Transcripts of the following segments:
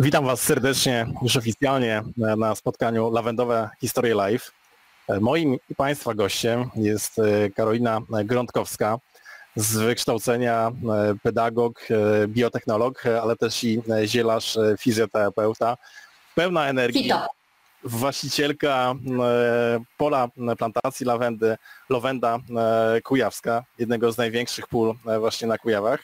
Witam Was serdecznie już oficjalnie na spotkaniu Lawendowe Historie Live. Moim i Państwa gościem jest e, Karolina Grądkowska, z wykształcenia e, pedagog, e, biotechnolog, ale też i zielarz, fizjoterapeuta. Pełna energii. Właścicielka pola plantacji lawendy Lowenda Kujawska, jednego z największych pól właśnie na Kujawach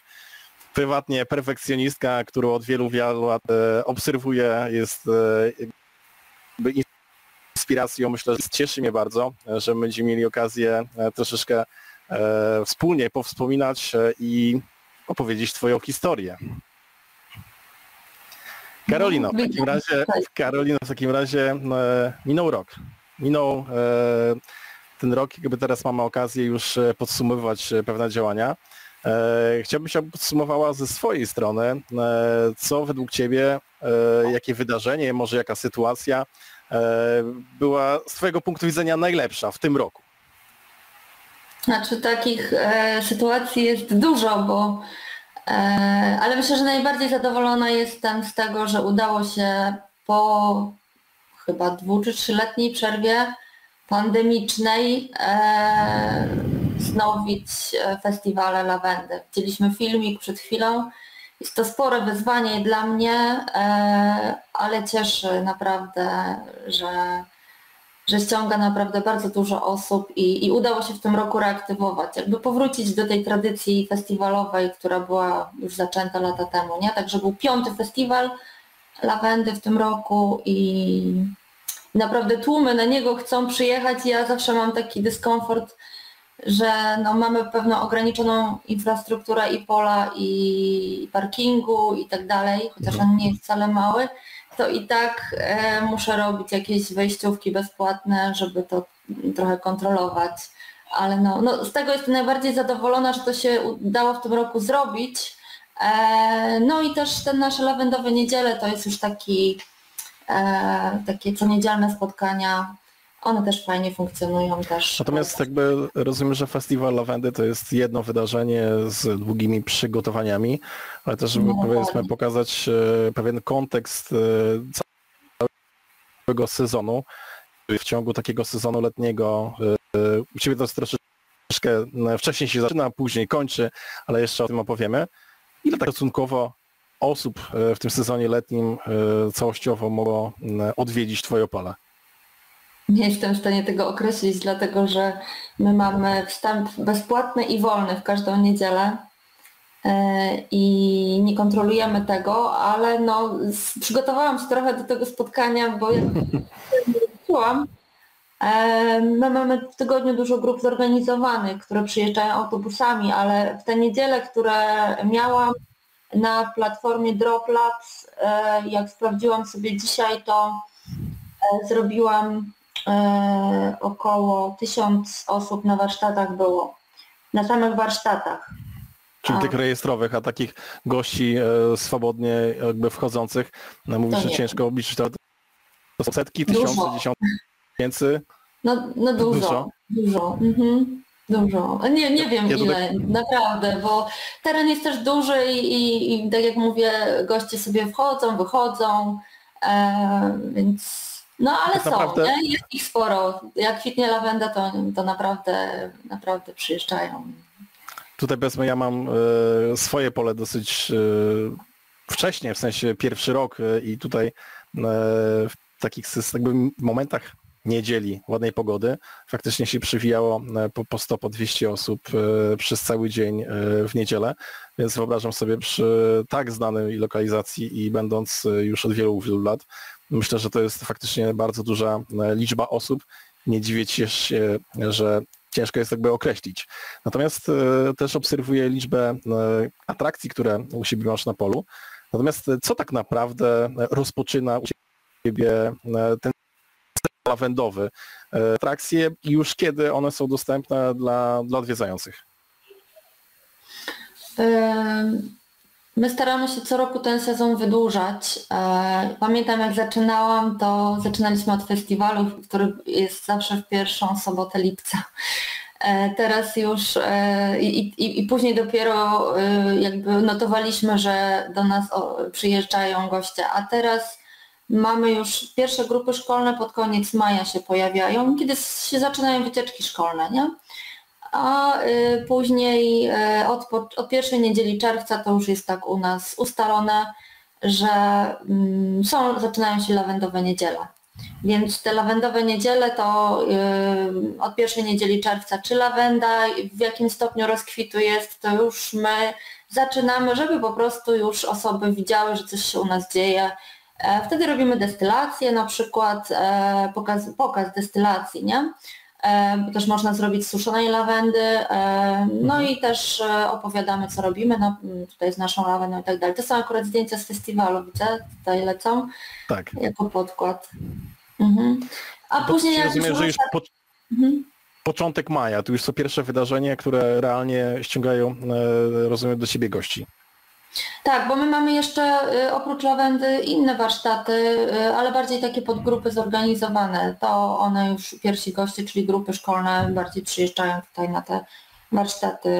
prywatnie perfekcjonistka, którą od wielu, wielu lat e, obserwuję, jest e, inspiracją. Myślę, że cieszy mnie bardzo, że będziemy mieli okazję e, troszeczkę wspólnie powspominać i opowiedzieć Twoją historię. Karolino, w takim razie, Karolino, w takim razie minął rok. Minął ten rok, jakby teraz mamy okazję już podsumowywać pewne działania. E, chciałbym się podsumowała ze swojej strony, e, co według Ciebie, e, jakie wydarzenie, może jaka sytuacja była z Twojego punktu widzenia najlepsza w tym roku? Znaczy takich e, sytuacji jest dużo, bo e, ale myślę, że najbardziej zadowolona jestem z tego, że udało się po chyba dwu czy trzyletniej przerwie pandemicznej e, wznowić e, festiwale lawendy. Widzieliśmy filmik przed chwilą. Jest to spore wyzwanie dla mnie, e, ale cieszy naprawdę, że, że ściąga naprawdę bardzo dużo osób i, i udało się w tym roku reaktywować, jakby powrócić do tej tradycji festiwalowej, która była już zaczęta lata temu, nie? Także był piąty festiwal lawendy w tym roku i naprawdę tłumy na niego chcą przyjechać. Ja zawsze mam taki dyskomfort, że no, mamy pewną ograniczoną infrastrukturę i pola, i parkingu i tak dalej, chociaż mhm. on nie jest wcale mały, to i tak e, muszę robić jakieś wejściówki bezpłatne, żeby to trochę kontrolować. Ale no, no, z tego jestem najbardziej zadowolona, że to się udało w tym roku zrobić. E, no i też te nasze lawendowe niedziele to jest już taki, e, takie co niedzielne spotkania one też fajnie funkcjonują też. Natomiast jakby rozumiem, że Festiwal Lawendy to jest jedno wydarzenie z długimi przygotowaniami, ale też żeby no, powiedzmy pokazać e, pewien kontekst e, całego sezonu. W ciągu takiego sezonu letniego e, u Ciebie to jest troszeczkę wcześniej się zaczyna, później kończy, ale jeszcze o tym opowiemy. Ile tak stosunkowo osób w tym sezonie letnim całościowo mogło odwiedzić Twoje pole? Nie jestem w stanie tego określić, dlatego że my mamy wstęp bezpłatny i wolny w każdą niedzielę e, i nie kontrolujemy tego, ale no, przygotowałam się trochę do tego spotkania, bo jak mówiłam, e, my mamy w tygodniu dużo grup zorganizowanych, które przyjeżdżają autobusami, ale w te niedziele, które miałam na platformie Droplabs, e, jak sprawdziłam sobie dzisiaj, to zrobiłam około tysiąc osób na warsztatach było. Na samych warsztatach. Czyli tych rejestrowych, a takich gości e, swobodnie jakby wchodzących, no mówisz, że ciężko obliczyć to, to są setki, tysiące, dużo. dziesiątki tysięcy? No, no dużo, dużo. Dużo. Mhm. Dużo. Nie, nie wiem ja ile, tak... naprawdę, bo teren jest też duży i, i, i, tak jak mówię, goście sobie wchodzą, wychodzą, e, więc no ale tak są, naprawdę... nie? jest ich sporo. Jak kwitnie lawenda, to, to naprawdę, naprawdę przyjeżdżają. Tutaj powiedzmy, ja mam y, swoje pole dosyć y, wcześnie, w sensie pierwszy rok y, i tutaj w takich jakby momentach niedzieli, ładnej pogody, faktycznie się przywijało po, po 100, po 200 osób przez cały dzień w niedzielę, więc wyobrażam sobie przy tak znanej lokalizacji i będąc już od wielu, wielu lat, Myślę, że to jest faktycznie bardzo duża e, liczba osób. Nie dziwię się, że ciężko jest jakby określić. Natomiast e, też obserwuję liczbę e, atrakcji, które u siebie masz na polu. Natomiast co tak naprawdę rozpoczyna u Ciebie ten lawendowy? Atrakcje już kiedy one są dostępne dla, dla odwiedzających? My staramy się co roku ten sezon wydłużać. E, pamiętam jak zaczynałam, to zaczynaliśmy od festiwalu, który jest zawsze w pierwszą sobotę lipca. Teraz już i, i, i później dopiero jakby notowaliśmy, że do nas przyjeżdżają goście, a teraz mamy już pierwsze grupy szkolne pod koniec maja się pojawiają, kiedy się zaczynają wycieczki szkolne, nie? A y, później y, od, od pierwszej niedzieli czerwca to już jest tak u nas ustalone, że mm, są, zaczynają się lawendowe niedziele. Więc te lawendowe niedziele to y, od pierwszej niedzieli czerwca, czy lawenda w jakim stopniu rozkwitu jest, to już my zaczynamy, żeby po prostu już osoby widziały, że coś się u nas dzieje, E, wtedy robimy destylację, na przykład e, pokaz, pokaz destylacji, nie? E, też można zrobić suszonej lawendy, no mhm. i też opowiadamy co robimy, no, tutaj z naszą lawendą i tak dalej. To są akurat zdjęcia z festiwalu, widzę, tutaj lecą tak. jako podkład. Mhm. A później jak rozumiem, już że już po... mhm. początek maja, tu już są pierwsze wydarzenia, które realnie ściągają, rozumiem, do siebie gości. Tak, bo my mamy jeszcze y, oprócz lawendy inne warsztaty, y, ale bardziej takie podgrupy zorganizowane. To one już pierwsi goście, czyli grupy szkolne bardziej przyjeżdżają tutaj na te warsztaty,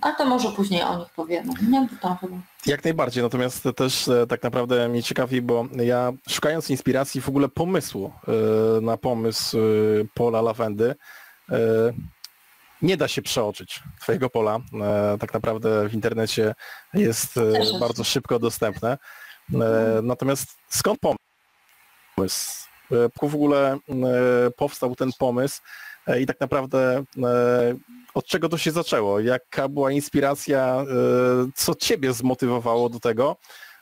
ale to może później o nich powiemy. Nie? To chyba. Jak najbardziej, natomiast też e, tak naprawdę mnie ciekawi, bo ja szukając inspiracji w ogóle pomysłu e, na pomysł e, pola lawendy, nie da się przeoczyć Twojego pola. E, tak naprawdę w internecie jest e, bardzo szybko dostępne. E, natomiast skąd pomysł? W ogóle powstał ten pomysł i tak naprawdę od czego to się zaczęło? Jaka była inspiracja? Co Ciebie zmotywowało do tego,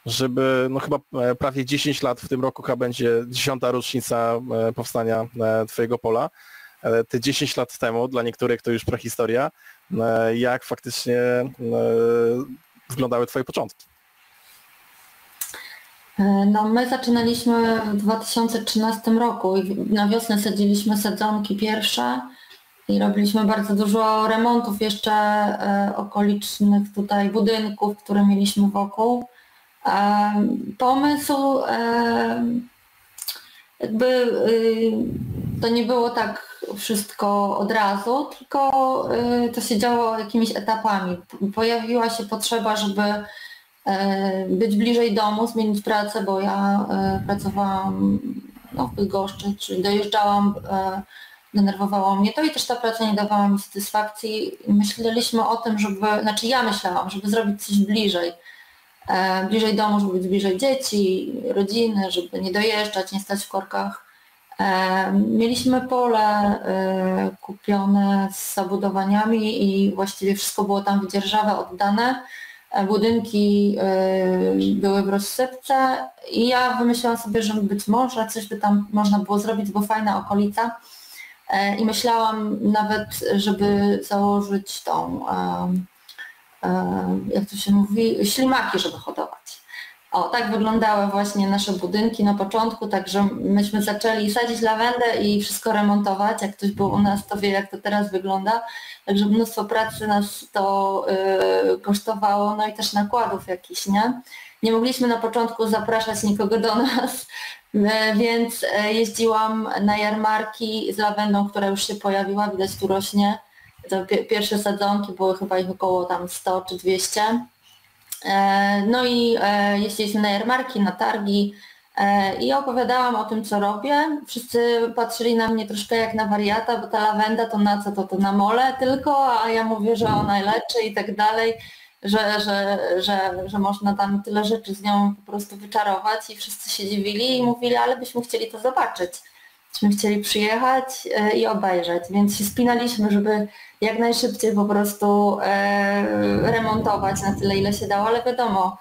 żeby, no chyba prawie 10 lat w tym roku chyba będzie dziesiąta rocznica powstania Twojego pola, te 10 lat temu, dla niektórych to już prehistoria, e, jak faktycznie e, wyglądały Twoje początki? No my zaczynaliśmy w 2013 roku i na wiosnę sadziliśmy sadzonki pierwsze i robiliśmy bardzo dużo remontów jeszcze okolicznych tutaj budynków, które mieliśmy wokół. Pomysł jakby y, to nie było tak wszystko od razu, tylko y, to się działo jakimiś etapami. Pojawiła się potrzeba, żeby y, być bliżej domu, zmienić pracę, bo ja y, pracowałam no, w Bydgoszczy, czyli dojeżdżałam, denerwowało mnie to i też ta praca nie dawała mi satysfakcji. Myśleliśmy o tym, żeby, znaczy ja myślałam, żeby zrobić coś bliżej. Bliżej domu, żeby być bliżej dzieci, rodziny, żeby nie dojeżdżać, nie stać w korkach Mieliśmy pole e, kupione z zabudowaniami i właściwie wszystko było tam wydzierżawe, oddane. E, budynki e, były w rozsypce i ja wymyślałam sobie, że być może coś by tam można było zrobić, bo fajna okolica. I myślałam nawet, żeby założyć tą, jak to się mówi, ślimaki, żeby hodować. O, tak wyglądały właśnie nasze budynki na początku, także myśmy zaczęli sadzić lawendę i wszystko remontować. Jak ktoś był u nas, to wie jak to teraz wygląda. Także mnóstwo pracy nas to yy, kosztowało, no i też nakładów jakichś, nie? Nie mogliśmy na początku zapraszać nikogo do nas, yy, więc yy, jeździłam na jarmarki z lawendą, która już się pojawiła, widać tu rośnie. To pierwsze sadzonki były chyba ich około tam 100 czy 200 E, no i e, jeździliśmy na jarmarki, na targi e, i opowiadałam o tym, co robię. Wszyscy patrzyli na mnie troszkę jak na wariata, bo ta lawenda to na co to, to na mole tylko, a ja mówię, że ona leczy i tak dalej, że, że, że, że można tam tyle rzeczy z nią po prostu wyczarować i wszyscy się dziwili i mówili, ale byśmy chcieli to zobaczyć. Byśmy chcieli przyjechać i obejrzeć, więc się spinaliśmy, żeby jak najszybciej po prostu e, remontować na tyle, ile się dało, ale wiadomo,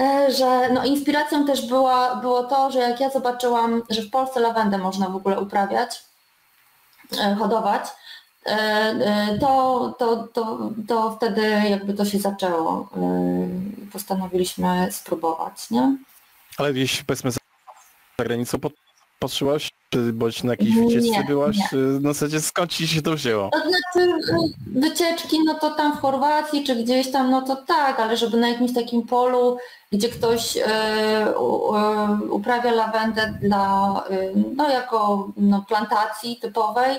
e, że no, inspiracją też była, było to, że jak ja zobaczyłam, że w Polsce lawendę można w ogóle uprawiać, e, hodować, to, to, to, to wtedy jakby to się zaczęło. Postanowiliśmy spróbować, nie? Ale gdzieś powiedzmy za granicą patrzyłaś czy bądź na jakiejś wycieczce nie, byłaś? Nie. Na zasadzie skąd ci się to wzięło? To znaczy wycieczki, no to tam w Chorwacji czy gdzieś tam, no to tak, ale żeby na jakimś takim polu, gdzie ktoś e, e, uprawia lawendę dla, e, no jako no, plantacji typowej,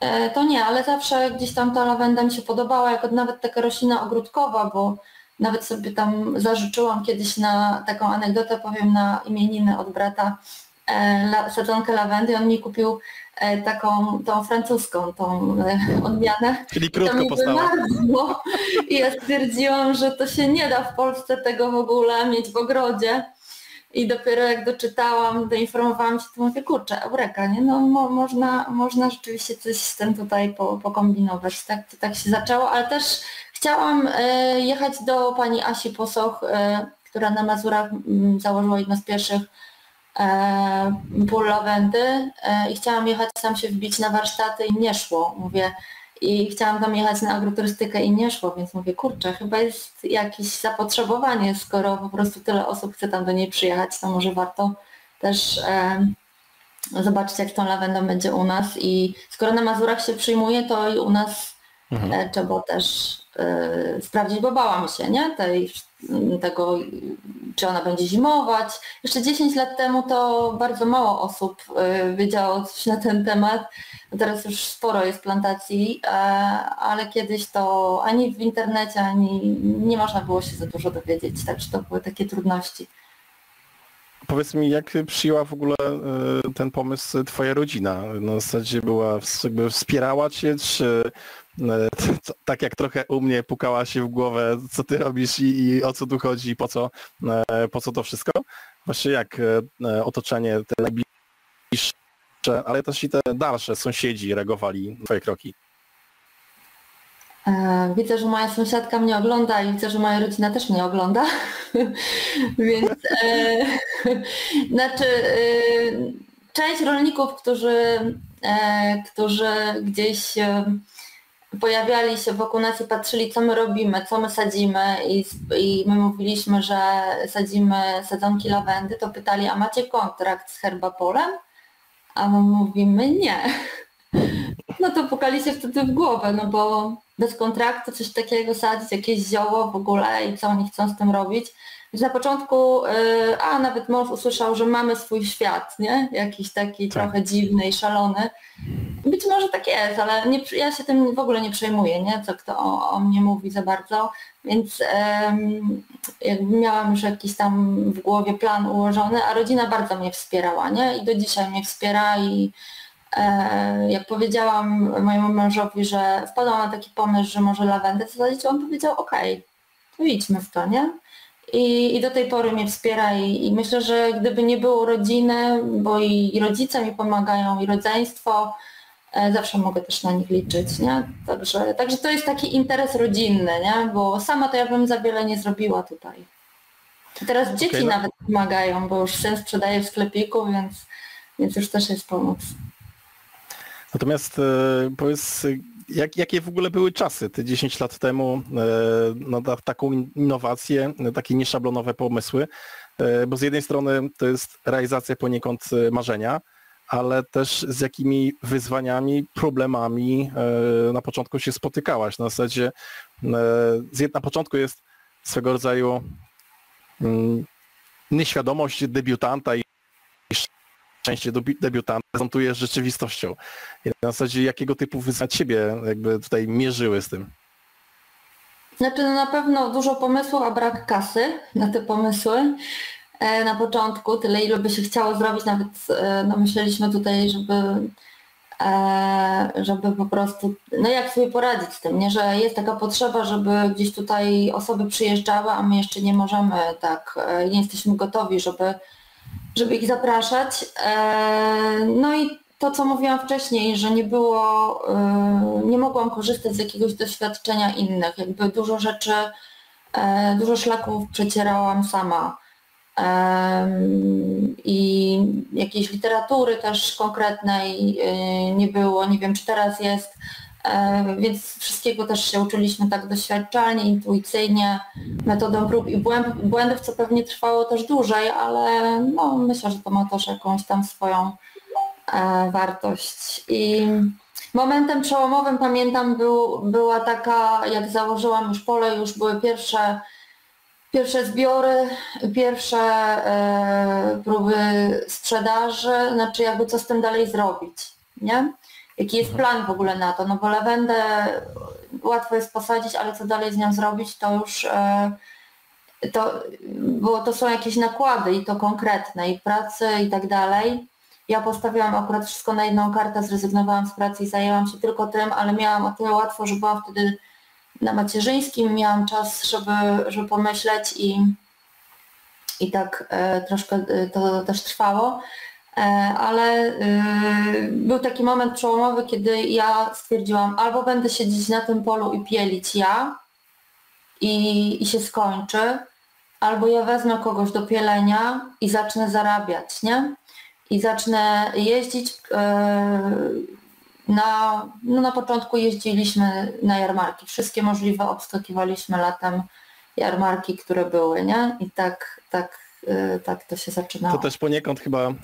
e, to nie, ale zawsze gdzieś tam ta lawenda mi się podobała, jako nawet taka roślina ogródkowa, bo nawet sobie tam zażyczyłam kiedyś na taką anegdotę, powiem, na imieniny od brata sadzonkę lawendy. On mi kupił e, taką, tą francuską, tą e, odmianę. Czyli krótko postała. I ja stwierdziłam, że to się nie da w Polsce tego w ogóle mieć w ogrodzie. I dopiero jak doczytałam, doinformowałam się, to mówię, kurczę, eureka, nie? No mo, można, można rzeczywiście coś z tym tutaj po, pokombinować. Tak, to tak się zaczęło, ale też Chciałam e, jechać do pani Asi Posoch, e, która na Mazurach mm, założyła jedno z pierwszych e, pól lawendy i chciałam jechać tam się wbić na warsztaty i nie szło, mówię. I chciałam tam jechać na agroturystykę i nie szło, więc mówię, kurczę, chyba jest jakieś zapotrzebowanie, skoro po prostu tyle osób chce tam do niej przyjechać, to może warto też e, zobaczyć, jak tą lawendą będzie u nas. I skoro na Mazurach się przyjmuje, to i u nas mhm. e, trzeba też E, sprawdzić, bo bałam się, nie? Tej, tego, czy ona będzie zimować. Jeszcze 10 lat temu to bardzo mało osób e, wiedziało coś na ten temat. Teraz już sporo jest plantacji, e, ale kiedyś to ani w internecie, ani nie można było się za dużo dowiedzieć, także to były takie trudności. Powiedz mi, jak przyjęła w ogóle ten pomysł twoja rodzina? Na zasadzie była, jakby wspierała cię, czy E, tak jak trochę u mnie pukała się w głowę, co ty robisz i, i o co tu chodzi, po co, e, po co to wszystko. Właśnie jak e, otoczenie, te najbliższe, ale też i te dalsze sąsiedzi reagowali na twoje kroki. Widzę, że moja sąsiadka mnie ogląda i widzę, że moja rodzina też mnie ogląda. Więc e, znaczy e, część rolników, którzy, e, którzy gdzieś pojawiali się wokół nas i patrzyli, co my robimy, co my sadzimy i, i my mówiliśmy, że sadzimy sadzonki lawendy, to pytali, a macie kontrakt z herbapolem? A my mówimy nie. No to pukali się wtedy w głowę, no bo bez kontraktu coś takiego sadzić, jakieś zioło w ogóle i co oni chcą z tym robić. Więc na początku, y, a nawet mąż usłyszał, że mamy swój świat, nie? Jakiś taki tak. trochę dziwny i szalony. Być może tak jest, ale nie, ja się tym w ogóle nie przejmuję, nie? Co kto o, o mnie mówi za bardzo, więc um, jakby miałam już jakiś tam w głowie plan ułożony, a rodzina bardzo mnie wspierała, nie? I do dzisiaj mnie wspiera i jak powiedziałam mojemu mężowi, że wpadłam na taki pomysł, że może lawendę zasadzić, on powiedział okej, okay, to idźmy w to, nie? I, i do tej pory mnie wspiera i, i, myślę, że gdyby nie było rodziny, bo i, i rodzice mi pomagają, i rodzeństwo, e, zawsze mogę też na nich liczyć, nie? Także, także to jest taki interes rodzinny, nie? Bo sama to ja bym za wiele nie zrobiła tutaj. Teraz dzieci okay, no. nawet pomagają, bo już syn sprzedaje w sklepiku, więc, więc już też jest pomoc. Natomiast e, powiedz, jak, jakie w ogóle były czasy te 10 lat temu e, no, na taką innowację, takie nieszablonowe pomysły? E, bo z jednej strony to jest realizacja poniekąd marzenia, ale też z jakimi wyzwaniami, problemami na początku się spotykałaś. Na zasadzie na początku jest swego rodzaju mm, nieświadomość debiutanta i częściej debiutanta prezentuje rzeczywistością. I na zasadzie jakiego typu wyzwania ciebie jakby tutaj mierzyły z tym? Znaczy no na pewno dużo pomysłów, a brak kasy na te pomysły e, na początku, tyle ile by się chciało zrobić, nawet e, no myśleliśmy tutaj, żeby e, żeby po prostu, no jak sobie poradzić z tym, nie, że jest taka potrzeba, żeby gdzieś tutaj osoby przyjeżdżały, a my jeszcze nie możemy tak, nie jesteśmy gotowi, żeby żeby ich zapraszać. E, no i to, co mówiłam wcześniej, że nie było, e, nie mogłam korzystać z jakiegoś doświadczenia innych. Jakby dużo rzeczy, e, dużo szlaków przecierałam sama. I jakiejś literatury też konkretnej nie było. Nie wiem, czy teraz jest. Więc wszystkiego też się uczyliśmy tak doświadczalnie, intuicyjnie, metodą prób i błędów, co pewnie trwało też dłużej, ale no, myślę, że to ma też jakąś tam swoją e, wartość. I momentem przełomowym pamiętam był, była taka, jak założyłam już pole, już były pierwsze pierwsze zbiory, pierwsze e, próby sprzedaży, znaczy jakby co z tym dalej zrobić, nie? Jaki jest mhm. plan w ogóle na to, no bo lawendę łatwo jest posadzić, ale co dalej z nią zrobić, to już e, to, bo to są jakieś nakłady i to konkretne i pracy i tak dalej. Ja postawiłam akurat wszystko na jedną kartę, zrezygnowałam z pracy i zajęłam się tylko tym, ale miałam o tyle łatwo, że byłam wtedy na macierzyńskim, miałam czas, żeby, żeby pomyśleć i, i tak e, troszkę e, to też trwało. E, ale y, był taki moment przełomowy, kiedy ja stwierdziłam, albo będę siedzieć na tym polu i pielić ja i, i się skończy, albo ja wezmę kogoś do pielenia i zacznę zarabiać, nie? I zacznę jeździć e, na, no na początku jeździliśmy na jarmarki. Wszystkie możliwe obskakiwaliśmy latem jarmarki, które były, nie? I tak, tak tak to się zaczynało. To też poniekąd chyba e,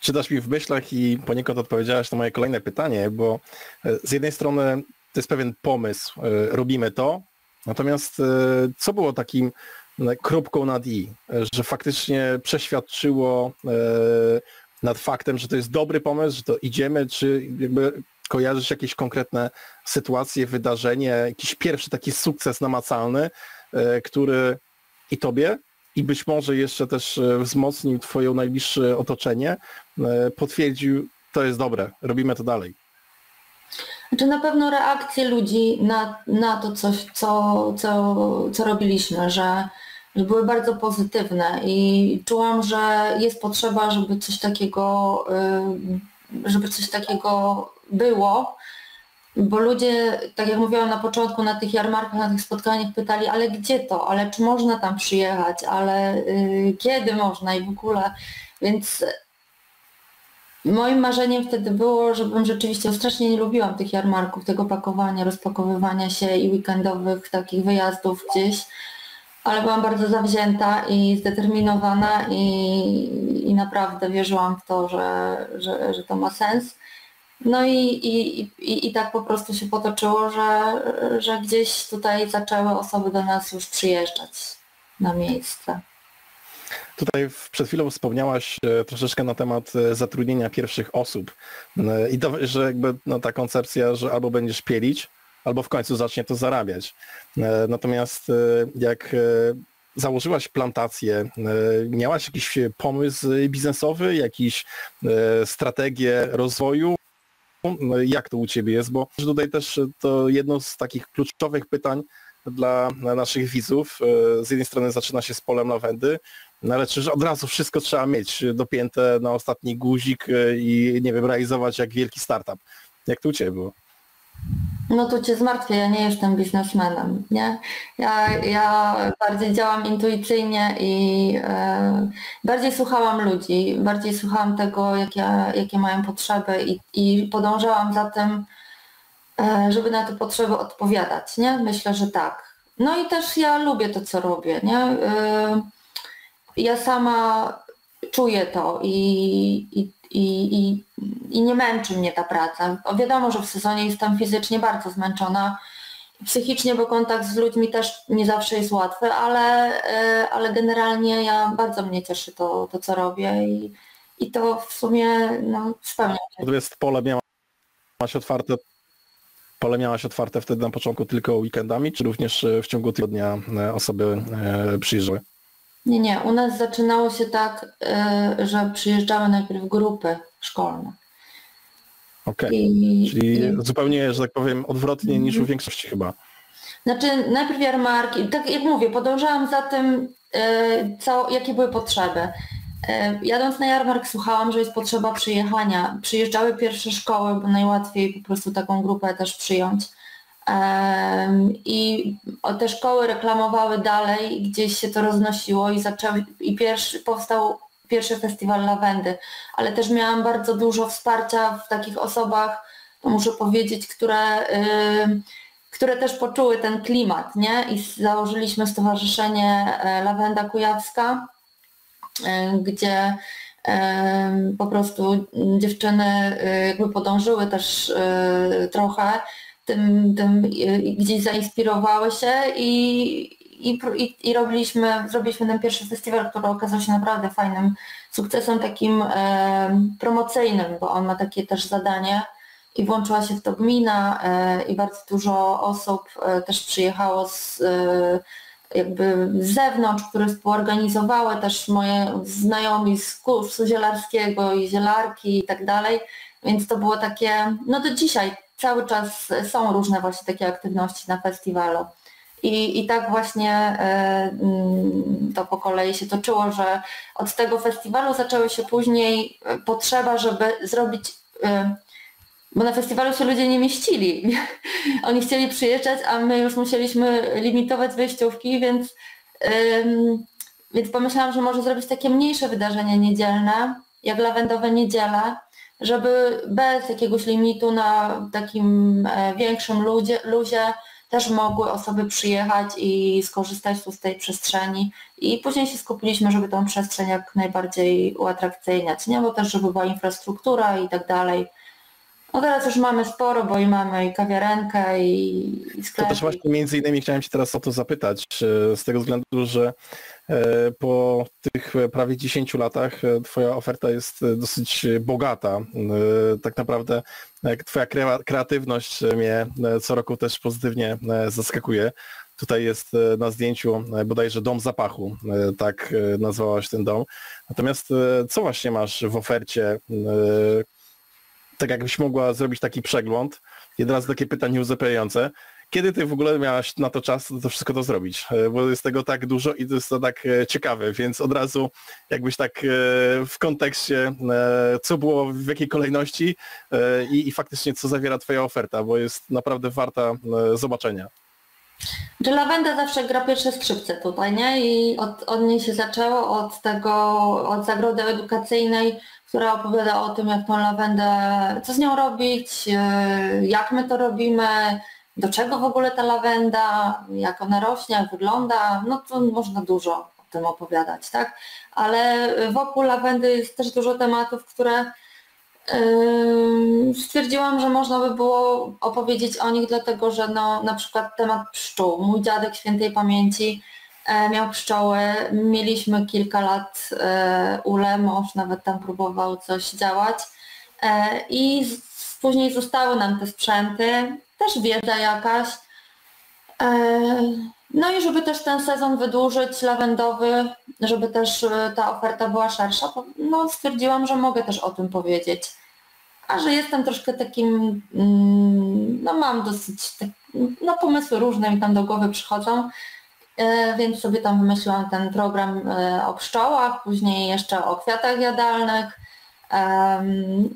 czytasz mi w myślach i poniekąd odpowiedziałaś na moje kolejne pytanie, bo e, z jednej strony to jest pewien pomysł, e, robimy to, natomiast co było takim kropką nad i, że faktycznie przeświadczyło nad faktem, że to jest dobry pomysł, że to idziemy, czy jakby kojarzysz jakieś konkretne sytuacje, wydarzenie, jakiś pierwszy taki sukces namacalny, który i tobie, i być może jeszcze też e, wzmocnił Twoje najbliższe otoczenie, e, potwierdził, to jest dobre, robimy to dalej. Znaczy na pewno reakcje ludzi na, na to, coś, co, co, co robiliśmy, że, że były bardzo pozytywne i czułam, że jest potrzeba, żeby coś takiego, żeby coś takiego było, bo ludzie, tak jak mówiłam na początku, na tych jarmarkach, na tych spotkaniach pytali, ale gdzie to, ale czy można tam przyjechać, ale y, kiedy można i w ogóle. Więc moim marzeniem wtedy było, żebym rzeczywiście, strasznie nie lubiłam tych jarmarków, tego pakowania, rozpakowywania się i weekendowych takich wyjazdów gdzieś, ale byłam bardzo zawzięta i zdeterminowana i, i naprawdę wierzyłam w to, że, że, że to ma sens. No i, i, i, i tak po prostu się potoczyło, że, że gdzieś tutaj zaczęły osoby do nas już przyjeżdżać na miejsce. Tutaj przed chwilą wspomniałaś e, troszeczkę na temat e, zatrudnienia pierwszych osób e, i to, że jakby no, ta koncepcja, że albo będziesz pielić, albo w końcu zacznie to zarabiać. Natomiast jak założyłaś plantację, miałaś jakiś pomysł biznesowy, jakiś strategię rozwoju, jak to u Ciebie jest, bo tutaj też to jedno z takich kluczowych pytań dla naszych widzów. E, z jednej strony zaczyna się z polem lawendy, no ale czy od razu wszystko trzeba mieć dopięte na ostatni guzik e, i nie wiem, realizować jak wielki startup. Jak to u Ciebie było? No to cię zmartwię, ja nie jestem biznesmenem, nie? Ja, ja bardziej działam intuicyjnie i e, bardziej słuchałam ludzi, bardziej słuchałam tego, jakie, jakie mają potrzeby i, i podążałam za tym, e, żeby na te potrzeby odpowiadać, nie? Myślę, że tak. No i też ja lubię to, co robię, nie? E, ja sama czuję to i, i, i, i, nie męczy mnie ta praca. Wiadomo, że w sezonie jestem fizycznie bardzo zmęczona, psychicznie, bo kontakt z ludźmi też nie zawsze jest łatwy, ale, e, ale generalnie ja bardzo mnie cieszy to, to co robię i, i to w sumie no, spełnia. Natomiast pole miałaś otwarte Pole miałaś otwarte wtedy na początku tylko weekendami, czy również w ciągu tygodnia e, osoby e, przyjeżdżały? Nie, nie. U nas zaczynało się tak, e, że przyjeżdżały najpierw grupy szkolne. Okej, okay. czyli i... zupełnie, że tak powiem, odwrotnie niż w mhm. większości chyba. Znaczy najpierw jarmarki, tak jak mówię, podążałam za tym, e, co, jakie były potrzeby. E, jadąc na jarmark słuchałam, że jest potrzeba przyjechania. Przyjeżdżały pierwsze szkoły, bo najłatwiej po prostu taką grupę też przyjąć. I te szkoły reklamowały dalej, gdzieś się to roznosiło i zaczęły, i pierwszy, powstał pierwszy festiwal lawendy, ale też miałam bardzo dużo wsparcia w takich osobach, to muszę powiedzieć, które, które też poczuły ten klimat, nie? I założyliśmy Stowarzyszenie e, Lawenda Kujawska, e, gdzie po prostu dziewczyny e, jakby podążyły też trochę tym, tym gdzieś zainspirowały się i, i, i, robiliśmy, zrobiliśmy ten pierwszy festiwal, który okazał się naprawdę fajnym sukcesem takim e, promocyjnym, bo on ma takie też zadanie i włączyła się w to gmina e, i bardzo dużo osób e, też przyjechało z e, jakby z zewnątrz, które współorganizowały też moje znajomi z kursu zielarskiego i zielarki i tak dalej, więc to było takie, no do dzisiaj cały czas są różne właśnie takie aktywności na festiwalu. I, I tak właśnie mm, to po kolei się toczyło, że od tego festiwalu zaczęły się później potrzeba, żeby zrobić bo na festiwalu się ludzie nie mieścili. Oni chcieli przyjeżdżać, a my już musieliśmy limitować wejściówki, więc, ym, więc pomyślałam, że może zrobić takie mniejsze wydarzenie niedzielne, jak lawendowe niedziele, żeby bez jakiegoś limitu na takim e, większym ludzie, luzie też mogły osoby przyjechać i skorzystać tu z tej przestrzeni. I później się skupiliśmy, żeby tą przestrzeń jak najbardziej uatrakcyjniać, nie? bo też żeby była infrastruktura i tak dalej. No teraz już mamy sporo, bo i mamy i kawiarenkę i, i sklep. To też właśnie między innymi chciałem Cię teraz o to zapytać, z tego względu, że e, po tych prawie 10 latach e, Twoja oferta jest dosyć bogata. E, tak naprawdę Twoja kreatywność mnie co roku też pozytywnie zaskakuje. Tutaj jest na zdjęciu bodajże Dom Zapachu, tak nazwałaś ten dom. Natomiast co właśnie masz w ofercie, tak jakbyś mogła zrobić taki przegląd. Jeden raz takie pytanie uzupełniające. Kiedy ty w ogóle miałaś na to czas to wszystko to zrobić? E, bo jest tego tak dużo i to jest to tak e, ciekawe, więc od razu jakbyś tak e, w kontekście, co było w jakiej kolejności i, i faktycznie co zawiera twoja oferta, bo jest naprawdę warta zobaczenia. Że lawenda zawsze gra pierwsze skrzypce tutaj, nie? I od, od niej się zaczęło, od tego, od zagrody edukacyjnej, która opowiada o tym, jak tą lawendę, co z nią robić, jak my to robimy, do czego w ogóle ta lawenda, jak ona rośnie, jak wygląda, no to można dużo o tym opowiadać, tak? Ale wokół lawendy jest też dużo tematów, które stwierdziłam, że można by było opowiedzieć o nich, dlatego że no, na przykład temat pszczół. Mój dziadek świętej pamięci E, miał pszczoły. Mieliśmy kilka lat e, ule, mąż nawet tam próbował coś działać. E, I później zostały nam te sprzęty, też wiedza jakaś. No i żeby też ten sezon wydłużyć lawendowy, żeby też ta oferta była szersza, no stwierdziłam, że mogę też o tym powiedzieć. A że jestem troszkę takim, mm, no mam dosyć, no pomysły różne mi tam do głowy przychodzą, E, więc sobie tam wymyśliłam ten program e, o pszczołach, później jeszcze o kwiatach jadalnych.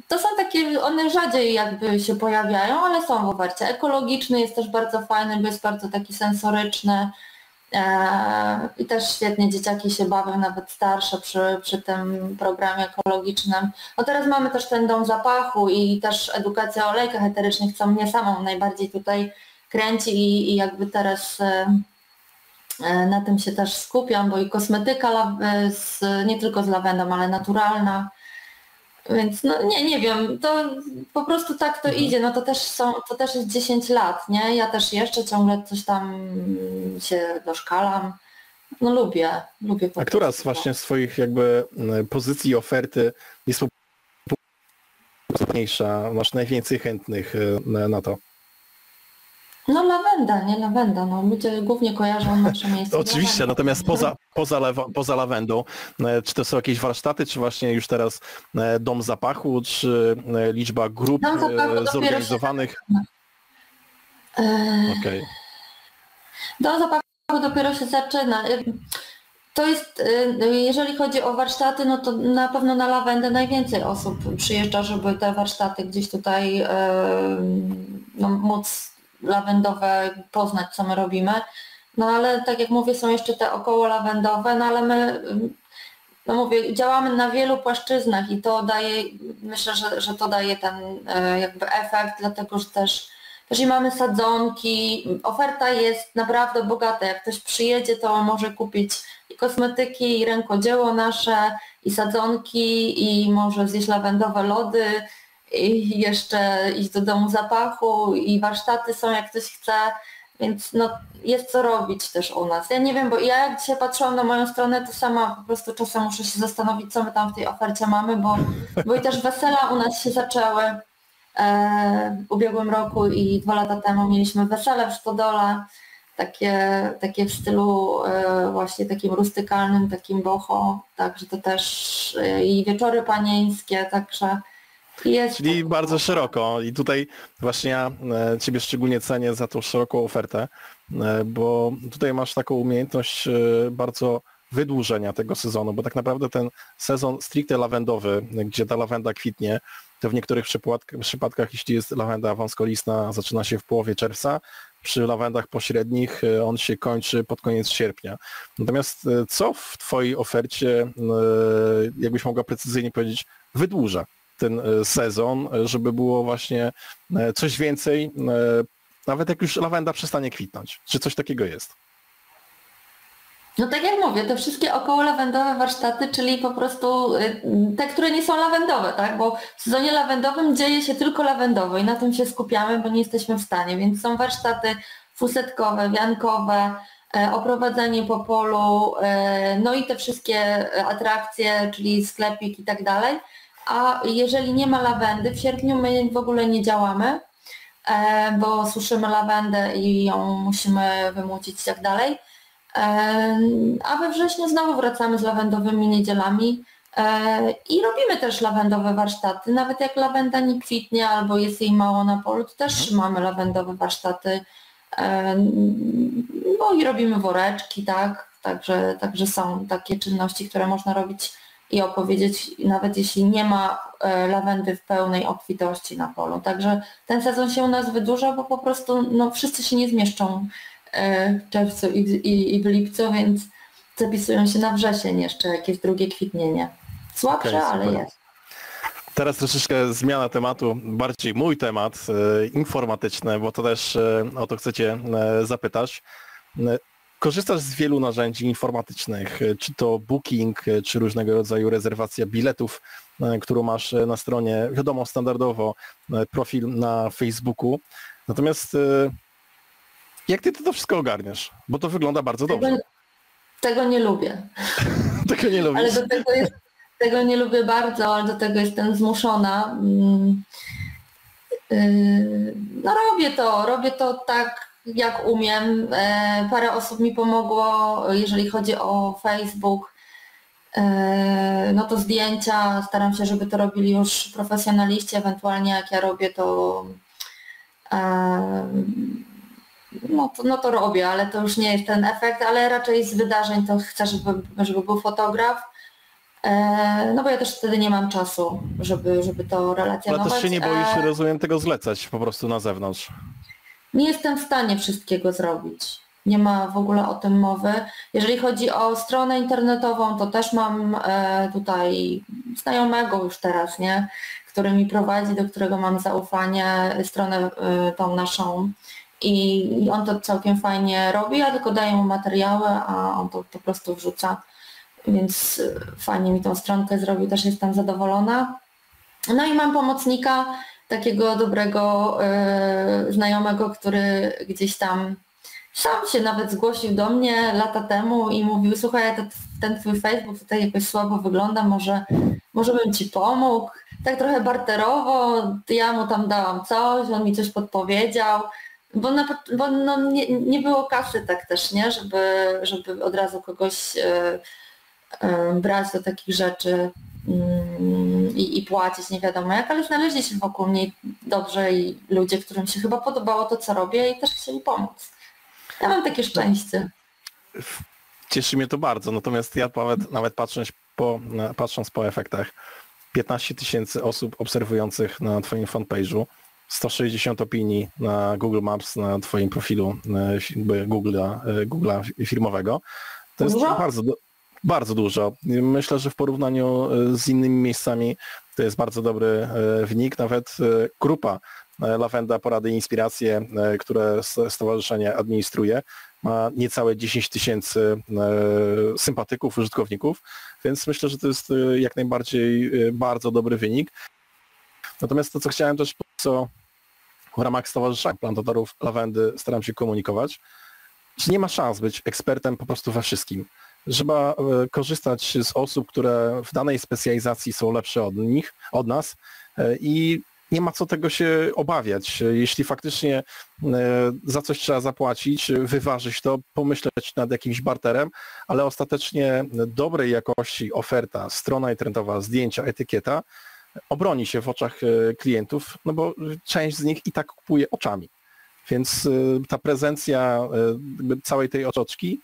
To są takie, one rzadziej jakby się pojawiają, ale są w ofercie. Ekologiczny jest też bardzo fajny, bo jest bardzo taki sensoryczny e, i też świetnie dzieciaki się bawią, nawet starsze przy, przy tym programie ekologicznym. No teraz mamy też ten dom zapachu i też edukacja o olejkach eterycznych, co mnie samą najbardziej tutaj kręci i, i jakby teraz E, na tym się też skupiam, bo i kosmetyka e, z, nie tylko z lawendą, ale naturalna. Więc no nie, nie wiem, to po prostu tak to mhm. idzie, no to też są, to też jest 10 lat, nie? Ja też jeszcze ciągle coś tam się doszkalam. No lubię, lubię po A która z właśnie swoich jakby pozycji oferty jest najmniejsza, masz najwięcej chętnych e, na to? No lawenda, nie lawenda. No, ludzie głównie kojarzą nasze miejsce. Oczywiście, natomiast poza, poza, poza lawendą, e, czy to są jakieś warsztaty, czy właśnie już teraz e, dom zapachu, czy e, liczba grup zorganizowanych? Się... Okay. Dom zapachu dopiero się zaczyna. To jest, jeżeli chodzi o warsztaty, no to na pewno na lawendę najwięcej osób przyjeżdża, żeby te warsztaty gdzieś tutaj no, móc lawendowe poznać, co my robimy. No ale tak jak mówię, są jeszcze te około lawendowe, no ale my, no mówię, działamy na wielu płaszczyznach i to daje, myślę, że, że to daje ten e, jakby efekt, dlatego że też, też i mamy sadzonki, oferta jest naprawdę bogata. Jak ktoś przyjedzie, to może kupić i kosmetyki, i rękodzieło nasze, i sadzonki, i może zjeść lawendowe lody, i jeszcze iść do domu zapachu i warsztaty są jak ktoś chce. więc no, jest co robić też u nas. Ja nie wiem, bo ja jak dzisiaj patrzyłam na moją stronę, to sama po prostu czasem muszę się zastanowić, co my tam w tej ofercie mamy, bo, bo i też wesela u nas się zaczęły e, w ubiegłym roku i dwa lata temu mieliśmy wesele w Stodole, takie, takie w stylu e, właśnie takim rustykalnym, takim boho, także to też e, i wieczory panieńskie, także jest. Czyli bardzo szeroko i tutaj właśnie ja e, Ciebie szczególnie cenię za tą szeroką ofertę, bo tutaj masz taką umiejętność bardzo wydłużenia tego sezonu, bo tak naprawdę ten sezon stricte lawendowy, gdzie ta lawenda kwitnie, to w niektórych przypadkach, jeśli jest lawenda wąskolistna, zaczyna się w połowie czerwca, przy lawendach pośrednich e, on się kończy pod koniec sierpnia. Natomiast e, co w Twojej ofercie, e, jakbyś mogła precyzyjnie powiedzieć, wydłuża ten sezon, żeby było właśnie coś więcej, nawet jak już lawenda przestanie kwitnąć? Czy coś takiego jest? No tak jak mówię, te wszystkie około lawendowe warsztaty, czyli po prostu y, te, które nie są lawendowe, tak? Bo w sezonie lawendowym dzieje się tylko lawendowo i na tym się skupiamy, bo nie jesteśmy w stanie, więc są warsztaty fusetkowe, wiankowe, e, oprowadzanie po polu, e, no i te wszystkie atrakcje, czyli sklepik i tak dalej. A jeżeli nie ma lawendy, w sierpniu my w ogóle nie działamy, e, bo suszymy lawendę i ją musimy wymucić i tak dalej. A we wrześniu znowu wracamy z lawendowymi niedzielami e, i robimy też lawendowe warsztaty. Nawet jak lawenda nie kwitnie albo jest jej mało na polu, to też mhm. mamy lawendowe warsztaty. No i robimy woreczki, tak? Także, także są takie czynności, które można robić i opowiedzieć, nawet jeśli nie ma e, lawendy w pełnej obfitości na polu. Także ten sezon się u nas wydłuża, bo po prostu no, wszyscy się nie zmieszczą E, w czerwcu i, i, i w lipcu, więc zapisują się na wrzesień jeszcze jakieś drugie kwitnienie. Słabsze, okay, ale jest. Teraz troszeczkę zmiana tematu, bardziej mój temat e, informatyczny, bo to też o to chcecie zapytać. E, korzystasz z wielu narzędzi informatycznych, e, czy to booking, czy różnego rodzaju rezerwacja biletów, którą masz na stronie, wiadomo, standardowo profil na Facebooku. Natomiast jak ty to wszystko ogarniasz? Bo to wygląda bardzo tego, dobrze. Tego nie lubię. tego nie lubię. Ale do tego, jest, tego nie lubię bardzo, ale do tego jestem zmuszona. Mm, yy, no robię to, robię to tak jak umiem. E, parę osób mi pomogło, jeżeli chodzi o Facebook. E, no to zdjęcia, staram się, żeby to robili już profesjonaliści, ewentualnie jak ja robię to e, no to, no to robię, ale to już nie jest ten efekt, ale raczej z wydarzeń to chcę, żeby, żeby był fotograf. No bo ja też wtedy nie mam czasu, żeby, żeby to relacjonować. Ale też się nie boisz, rozumiem, tego zlecać po prostu na zewnątrz. Nie jestem w stanie wszystkiego zrobić. Nie ma w ogóle o tym mowy. Jeżeli chodzi o stronę internetową, to też mam e, tutaj znajomego już teraz, nie? który mi prowadzi, do którego mam zaufanie, stronę tą naszą i on to całkiem fajnie robi, ja tylko daję mu materiały, a on to po prostu wrzuca. Więc fajnie mi tą stronkę zrobił, też jestem zadowolona. No i mam pomocnika, takiego dobrego yy, znajomego, który gdzieś tam sam się nawet zgłosił do mnie lata temu i mówił, słuchaj, ten, ten twój Facebook tutaj jakoś słabo wygląda, może, może bym ci pomógł. Tak trochę barterowo, ja mu tam dałam coś, on mi coś podpowiedział, bo, na, bo no nie, nie było kasy tak też, nie? Żeby, żeby od razu kogoś e, e, brać do takich rzeczy mm, i, i płacić nie wiadomo jak, ale znaleźli się wokół mnie dobrze i ludzie, którym się chyba podobało to, co robię i też chcieli pomóc. Ja mam takie szczęście. Cieszy mnie to bardzo, natomiast ja nawet, nawet patrząc, po, patrząc po efektach, 15 tysięcy osób obserwujących na Twoim fanpage'u, 160 opinii na Google Maps na Twoim profilu e, Google'a, e, Google'a firmowego. To jest dużo? bardzo, bardzo dużo. Myślę, że w porównaniu e, z innymi miejscami to jest bardzo dobry wynik. Nawet grupa Lawenda Porady i Inspiracje, które stowarzyszenie administruje, ma niecałe 10 tysięcy sympatyków, użytkowników, więc myślę, że to jest jak najbardziej bardzo dobry wynik. Natomiast to, co chciałem też, co w ramach Stowarzyszenia Plantatorów Lawendy staram się komunikować, że nie ma szans być ekspertem po prostu we wszystkim. Trzeba e, korzystać z osób, które w danej specjalizacji są lepsze od nich, od nas e, i nie ma co tego się obawiać. Jeśli faktycznie e, za coś trzeba zapłacić, wyważyć to, pomyśleć nad jakimś barterem, ale ostatecznie dobrej jakości oferta, strona internetowa, zdjęcia, etykieta obroni się w oczach klientów, no bo część z nich i tak kupuje oczami. Więc ta prezencja całej tej otoczki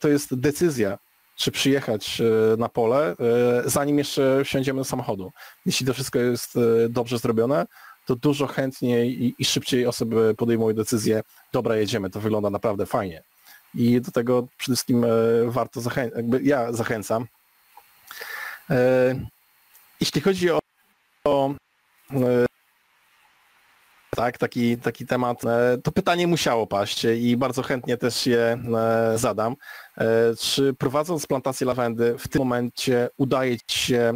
to jest decyzja, czy przyjechać e, na pole, e, zanim jeszcze wsiądziemy do samochodu. Jeśli to wszystko jest dobrze zrobione, to dużo chętniej i, szybciej osoby podejmują decyzję, dobra, jedziemy, to wygląda naprawdę fajnie. I do tego przede wszystkim warto zachęcać, ja zachęcam. Jeśli chodzi o, o tak, taki, taki temat, e, to pytanie musiało paść i bardzo chętnie też je e, zadam. E, czy prowadząc plantację lawendy w tym momencie udaje Ci się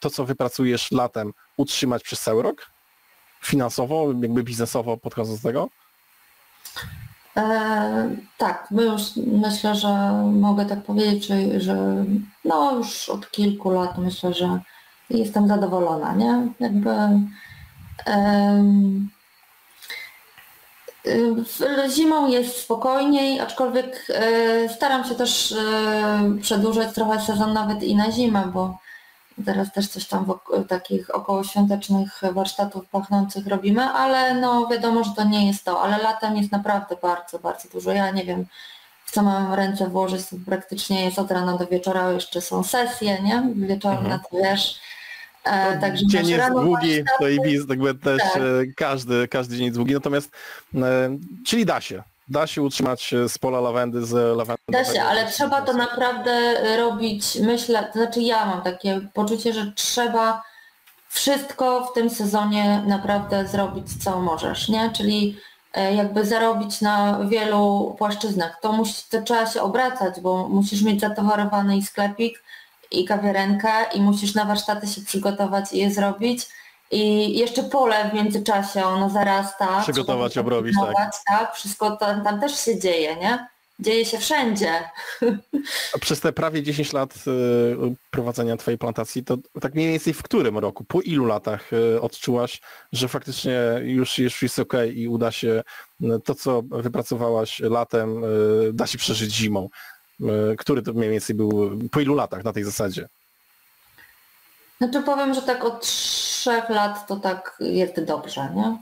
to, co wypracujesz latem, utrzymać przez cały rok? Finansowo, jakby biznesowo podchodząc do tego? E, tak, już myślę, że mogę tak powiedzieć, że no już od kilku lat myślę, że jestem zadowolona, nie? Jakby Zimą jest spokojniej, aczkolwiek e, staram się też e, przedłużać trochę sezon nawet i na zimę, bo teraz też coś tam takich okołoświątecznych warsztatów pachnących robimy, ale no wiadomo, że to nie jest to, ale latem jest naprawdę bardzo, bardzo dużo. Ja nie wiem, w co mam ręce włożyć, praktycznie jest od rana do wieczora, jeszcze są sesje, nie? Wieczorne, mhm. to wiesz, E, także dzień jest długi, to i biz, jakby też tak. E, każdy, każdy dzień jest długi, natomiast e, czyli da się. Da się utrzymać z pola lawendy z lawendy. Da się, ale trzeba to naprawdę robić, myślę, to znaczy ja mam takie poczucie, że trzeba wszystko w tym sezonie naprawdę zrobić, co możesz, nie? Czyli jakby zarobić na wielu płaszczyznach. To, musi, to trzeba się obracać, bo musisz mieć zatowarowany sklepik, i kawiarenkę i musisz na warsztaty się przygotować i je zrobić. I jeszcze pole w międzyczasie ono zarasta. Przygotować, obrobić, tak. tak. Wszystko tam, tam też się dzieje, nie? Dzieje się wszędzie. A przez te prawie 10 lat y, prowadzenia Twojej plantacji, to tak mniej więcej w którym roku, po ilu latach y, odczułaś, że faktycznie już, już jest ok i uda się y, to, co wypracowałaś latem, da się przeżyć zimą? E, który to mniej więcej był, po ilu latach na tej zasadzie? Znaczy powiem, że tak od trzech lat to tak jest dobrze, nie?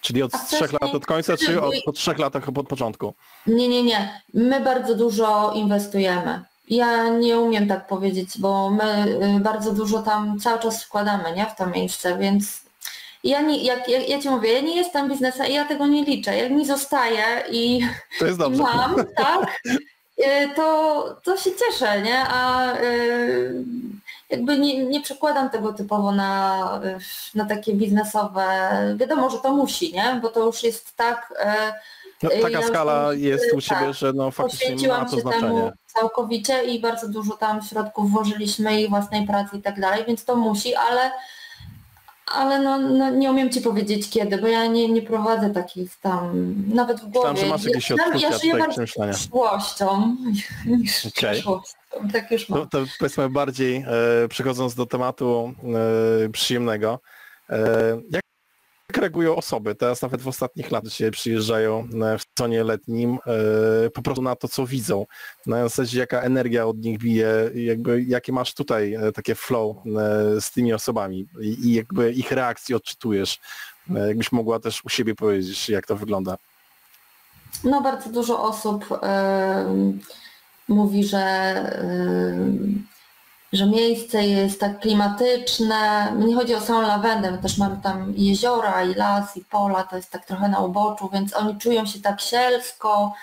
Czyli od trzech lat od końca, czy od, po trzech latach od początku? Nie, nie, nie. My bardzo dużo inwestujemy. Ja nie umiem tak powiedzieć, bo my y, bardzo dużo tam cały czas wkładamy nie, w to miejsce, więc ja, nie, jak, jak ja Ci mówię, ja nie jestem biznesem i ja tego nie liczę. Jak mi zostaje i, i mam, tak, to, to się cieszę, nie? A e, jakby nie, nie przekładam tego typowo na, na takie biznesowe. Wiadomo, że to musi, nie? Bo to już jest tak. E, no, taka ja skala jest u Ciebie, tak, że no faktycznie ma to znaczenie. Temu całkowicie i bardzo dużo tam środków włożyliśmy i własnej pracy i tak dalej, więc to musi, ale ale no, no, nie umiem Ci powiedzieć kiedy, bo ja nie, nie prowadzę takich tam, nawet w głowie. Tam, że masz jakieś odczucia ja żyję przyszłością niż okay. przyszłością. Tak już mam. To, to powiedzmy bardziej, e, przechodząc do tematu e, przyjemnego, e, jak reagują osoby? Teraz nawet w ostatnich latach dzisiaj przyjeżdżają e, w sezonie letnim e, po prostu na to, co widzą. Na zasadzie jaka energia od nich bije, jakby jakie masz tutaj e, takie flow z tymi osobami i jakby ich reakcji odczytujesz. Jakbyś mogła też u siebie powiedzieć, jak to wygląda. No bardzo dużo osób mówi, że że miejsce jest tak klimatyczne. Nie chodzi o samą lawendę, też mamy tam jeziora i las i pola, to jest tak trochę na uboczu, więc oni czują się tak sielsko,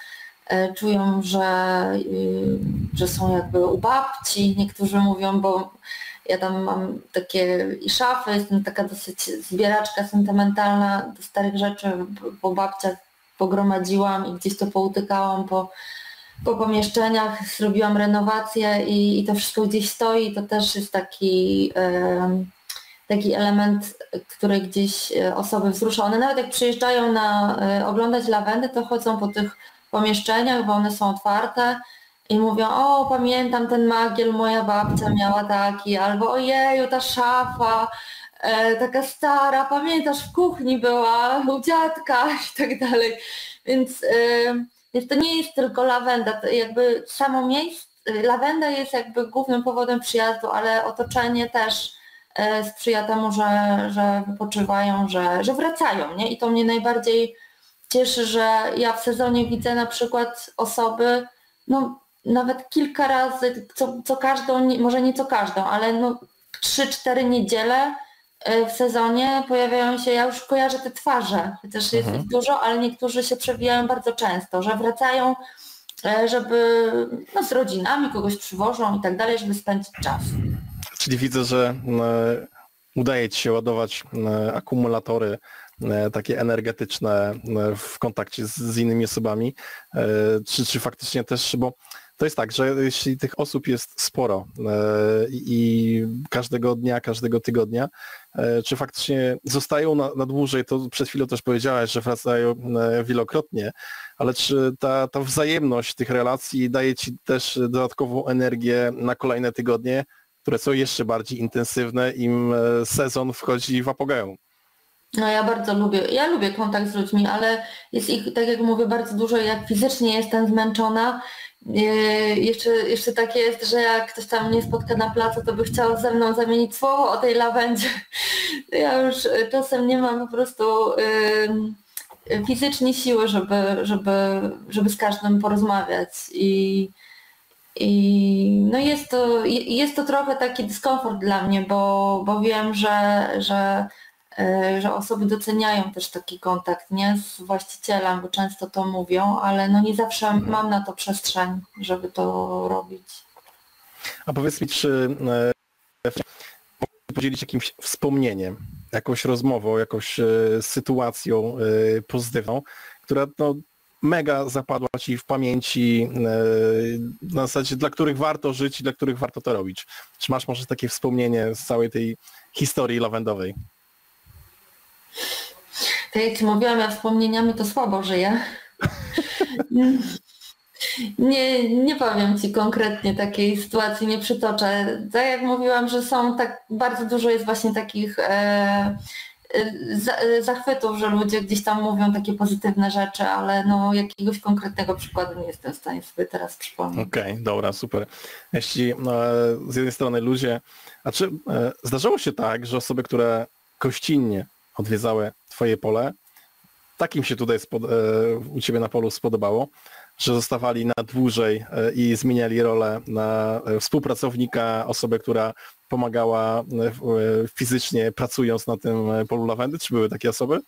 e, czują, że, y, że są jakby u babci, niektórzy mówią, bo ja tam mam takie i szafy, jestem taka dosyć zbieraczka sentymentalna do starych rzeczy, po babciach pogromadziłam i gdzieś to poutykałam po po pomieszczeniach, zrobiłam renowację i, i to wszystko gdzieś stoi. To też jest taki taki element, który gdzieś osoby wzruszone, nawet jak przyjeżdżają na oglądać lawendę, to chodzą po tych pomieszczeniach, bo one są otwarte i mówią, o pamiętam ten magiel, moja babcia miała taki, albo ojeju, ta szafa, e, taka stara, pamiętasz w kuchni była, u dziadka i tak dalej. Więc, e, to nie jest tylko lawenda, jakby samo miejsce, lawenda jest jakby głównym powodem przyjazdu, ale otoczenie też e, sprzyja temu, że, że wypoczywają, że, że wracają, nie? I to mnie najbardziej cieszy, że ja w sezonie widzę na przykład osoby, no nawet kilka razy, co, co każdą, może nie co każdą, ale no 3-4 niedziele e, w sezonie pojawiają się, ja już kojarzę te twarze, chociaż jest mhm. ich dużo, ale niektórzy się przewijają bardzo często, że wracają, e, żeby no, z rodzinami kogoś przywożą i tak dalej, żeby spędzić czas. Czyli widzę, że e, udaje Ci się ładować akumulatory E, takie energetyczne e, w kontakcie z, z innymi osobami, e, czy, czy faktycznie też, bo to jest tak, że jeśli tych osób jest sporo i każdego dnia, każdego tygodnia, czy faktycznie zostają na, na dłużej, to przed chwilą też powiedziałaś, że wracają wielokrotnie, ale czy ta, ta wzajemność tych relacji daje Ci też dodatkową energię na kolejne tygodnie, które są jeszcze bardziej intensywne, im sezon wchodzi w apogeum? No ja bardzo lubię, ja lubię kontakt z ludźmi, ale jest ich, tak jak mówię, bardzo dużo, jak fizycznie jestem zmęczona. Jeszcze, jeszcze tak jest, że jak ktoś tam mnie spotka na placu, to by chciał ze mną zamienić słowo o tej lawendzie. Ja już czasem nie mam po prostu fizycznie siły, żeby, żeby, żeby z każdym porozmawiać. I, i no jest to, jest to trochę taki dyskomfort dla mnie, bo, bo wiem, że, że że osoby doceniają też taki kontakt nie z właścicielem, bo często to mówią, ale no nie zawsze mhm. mam na to przestrzeń, żeby to robić. A powiedz mi, czy e, podzielić jakimś wspomnieniem, jakąś rozmową, jakąś e, sytuacją pozytywną, która no, mega zapadła Ci w pamięci, na zasadzie dla których warto żyć i dla których warto to robić. Czy masz może takie wspomnienie z całej tej historii lawendowej? Tak jak Ci mówiłam, ja wspomnieniami to słabo żyję. Nie, nie powiem Ci konkretnie takiej sytuacji, nie przytoczę. Tak jak mówiłam, że są tak, bardzo dużo jest właśnie takich e, e, zachwytów, że ludzie gdzieś tam mówią takie pozytywne rzeczy, ale no jakiegoś konkretnego przykładu nie jestem w stanie sobie teraz przypomnieć. Okej, okay, dobra, super. Jeśli no, z jednej strony ludzie, a czy e, zdarzało się tak, że osoby, które gościnnie odwiedzały Twoje pole. Takim się tutaj spod, e, u Ciebie na polu spodobało, że zostawali na dłużej e, i zmieniali rolę na e, współpracownika, osobę, która pomagała fizycznie pracując na tym polu lawendy? Czy były takie osoby?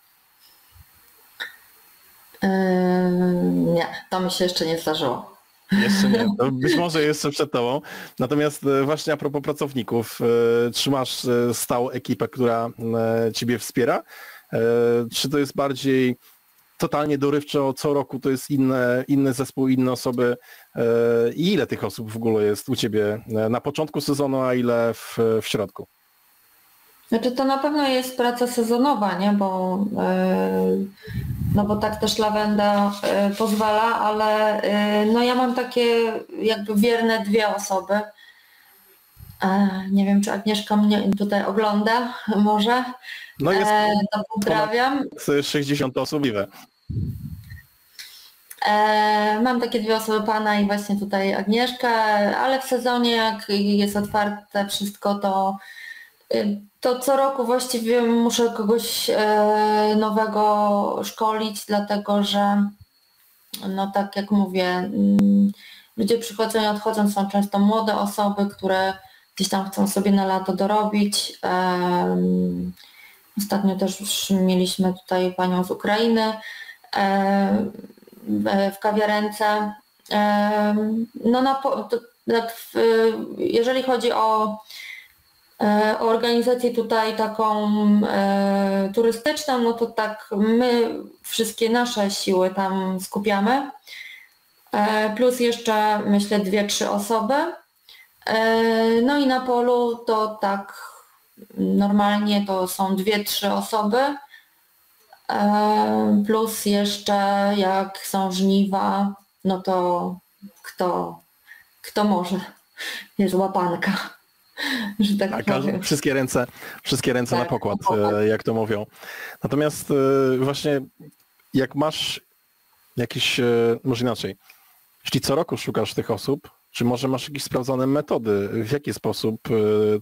nie, to mi się jeszcze nie zdarzyło. Jeszcze nie. To być może jeszcze przed tobą. Natomiast właśnie a propos pracowników, trzymasz stałą ekipę, która ciebie wspiera E, czy to jest bardziej totalnie dorywczo, co roku to jest inne, inny zespół, inne osoby e, i ile tych osób w ogóle jest u Ciebie e, na początku sezonu, a ile w, w środku? Znaczy to na pewno jest praca sezonowa, nie? Bo, no bo tak też lawenda pozwala, ale no ja mam takie jakby wierne dwie osoby. Nie wiem, czy Agnieszka mnie tutaj ogląda, może. No jest e, to pozdrawiam. 60 osób E, mam takie dwie osoby, pana i właśnie tutaj Agnieszkę, ale w sezonie jak jest otwarte wszystko, to, y, to co roku właściwie muszę kogoś e, nowego szkolić, dlatego że no tak jak mówię, mm, ludzie przychodzą i odchodzą, są często młode osoby, które gdzieś tam chcą sobie na lato dorobić. Ostatnio też mieliśmy tutaj panią z Ukrainy w kawiarence. No na, jeżeli chodzi e, o organizację tutaj taką e, turystyczną, no to tak my wszystkie nasze siły tam skupiamy. E, plus jeszcze myślę dwie, trzy osoby. No i na polu to tak normalnie to są dwie, trzy osoby, e, plus jeszcze jak są żniwa, no to kto, kto może, jest łapanka. Że tak, tak wszystkie ręce, wszystkie ręce tak, na pokład, e, jak to mówią. Natomiast właśnie jak masz jakiś, może inaczej, jeśli co roku szukasz tych osób, czy może masz jakieś sprawdzone metody, w jaki sposób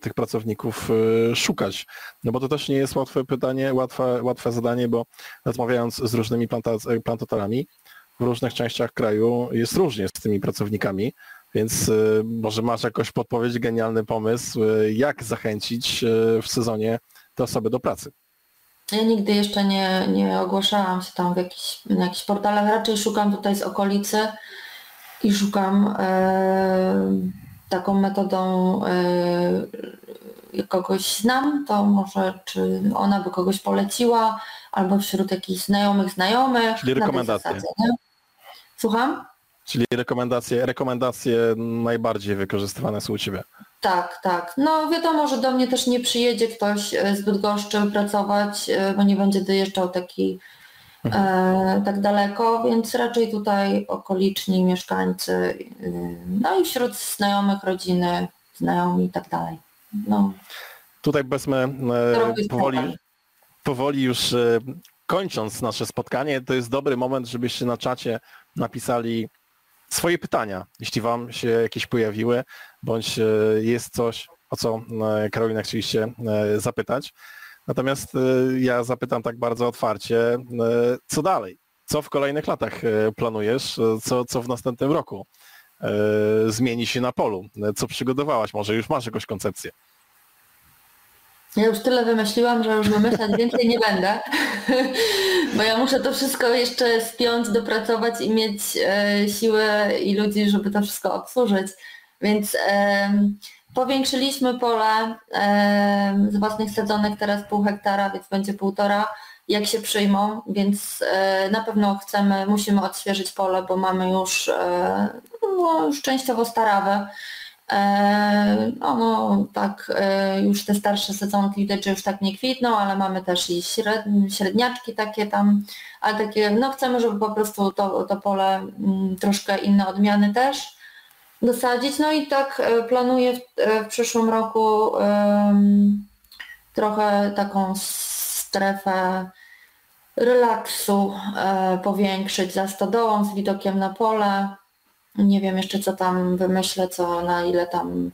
tych pracowników szukać? No bo to też nie jest łatwe pytanie, łatwe, łatwe zadanie, bo rozmawiając z różnymi plantatorami w różnych częściach kraju jest różnie z tymi pracownikami, więc y, może masz jakoś podpowiedź, genialny pomysł, jak zachęcić w sezonie te osoby do pracy. Ja nigdy jeszcze nie, nie ogłaszałam się tam w jakichś, na jakichś portalach, raczej szukam tutaj z okolicy i szukam e, taką metodą e, kogoś znam, to może czy ona by kogoś poleciła, albo wśród jakichś znajomych znajomych. Czyli rekomendacje. Słucham? Czyli rekomendacje, rekomendacje najbardziej wykorzystywane są u Ciebie. Tak, tak. No wiadomo, że do mnie też nie przyjedzie ktoś e, z Bydgoszczy pracować, bo nie będzie dojeżdżał taki Mhm. e, tak daleko, więc raczej tutaj okoliczni mieszkańcy, y, no i wśród znajomych, rodziny, znajomi i tak dalej. No. Tutaj powiedzmy e, powoli, powoli już e, kończąc nasze spotkanie, to jest dobry moment, żebyście na czacie napisali swoje pytania, jeśli Wam się jakieś pojawiły, bądź e, jest coś, o co Karolina chcieliście zapytać. Natomiast ja zapytam tak bardzo otwarcie, co dalej? Co w kolejnych latach planujesz? Co, co w następnym roku zmieni się na polu? Co przygotowałaś? Może już masz jakąś koncepcję? Ja już tyle wymyśliłam, że już wymyślać więcej nie będę, bo ja muszę to wszystko jeszcze spiąć, dopracować i mieć e, siłę i ludzi, żeby to wszystko obsłużyć. Więc Powiększyliśmy pole z własnych sadzonek teraz pół hektara, więc będzie półtora, jak się przyjmą, więc e, na pewno chcemy, musimy odświeżyć pole, bo mamy już, e, no, już częściowo starawę. E, no, no tak, już te starsze sadzonki widać, że już tak nie kwitną, ale mamy też i średniaczki takie tam, ale takie, no chcemy, żeby po prostu to, to pole mm, troszkę inne odmiany też dosadzić. No i tak e, planuję w, e, w przyszłym roku um, trochę taką strefę relaksu e, powiększyć za stodołą z widokiem na pole. Nie wiem jeszcze co tam wymyślę, co na ile tam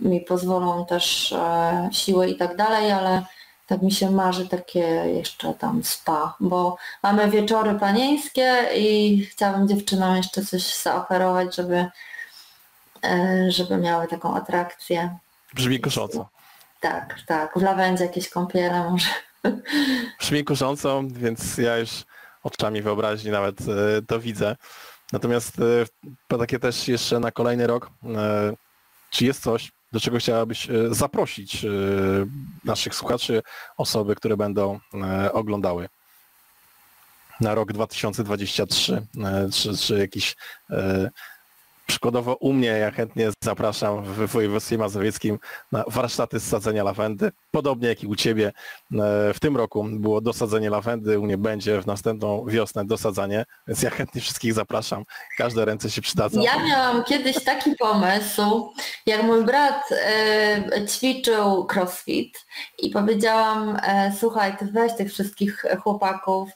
mi pozwolą też e, siły i tak dalej, ale tak mi się marzy takie jeszcze tam spa, bo mamy wieczory panieńskie i chciałabym dziewczynom jeszcze coś zaoferować, żeby E, żeby miały taką atrakcję. Brzmi kusząco. Tak, tak. W lawendzie jakieś kąpiele może. Brzmi kusząco, więc ja już oczami wyobraźni nawet e, to widzę. Natomiast e, takie też jeszcze na kolejny rok, czy jest coś, do czego chciałabyś zaprosić naszych słuchaczy, osoby, które będą oglądały? Na rok 2023, czy, czy jakiś Przykładowo u mnie ja chętnie zapraszam w województwie mazowieckim na warsztaty sadzenia lawendy. Podobnie jak i u Ciebie e, w tym roku było dosadzenie lawendy, u mnie będzie w następną wiosnę dosadzanie, więc ja chętnie wszystkich zapraszam. Każde ręce się przydadzą. Ja miałam kiedyś taki pomysł, jak mój brat e, ćwiczył crossfit i powiedziałam, e, słuchaj, ty weź tych wszystkich chłopaków,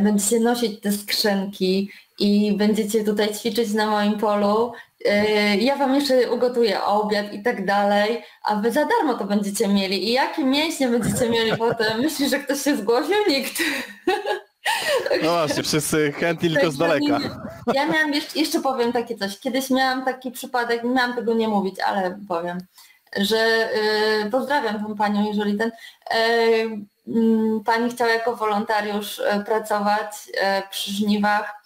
będziecie nosić te skrzynki i będziecie tutaj ćwiczyć na moim polu, yy, ja wam jeszcze ugotuję obiad i tak dalej, a wy za darmo to będziecie mieli. I jakie mięśnie będziecie mieli potem? Myślisz, że ktoś się zgłosił? Nikt. No właśnie, wszyscy chętni tylko z daleka. Ja miałam, jeszcze, jeszcze powiem takie coś. Kiedyś miałam taki przypadek, nie miałam tego nie mówić, ale powiem, że yy, pozdrawiam tą panią, jeżeli ten yy, pani chciała jako wolontariusz yy, pracować yy, przy żniwach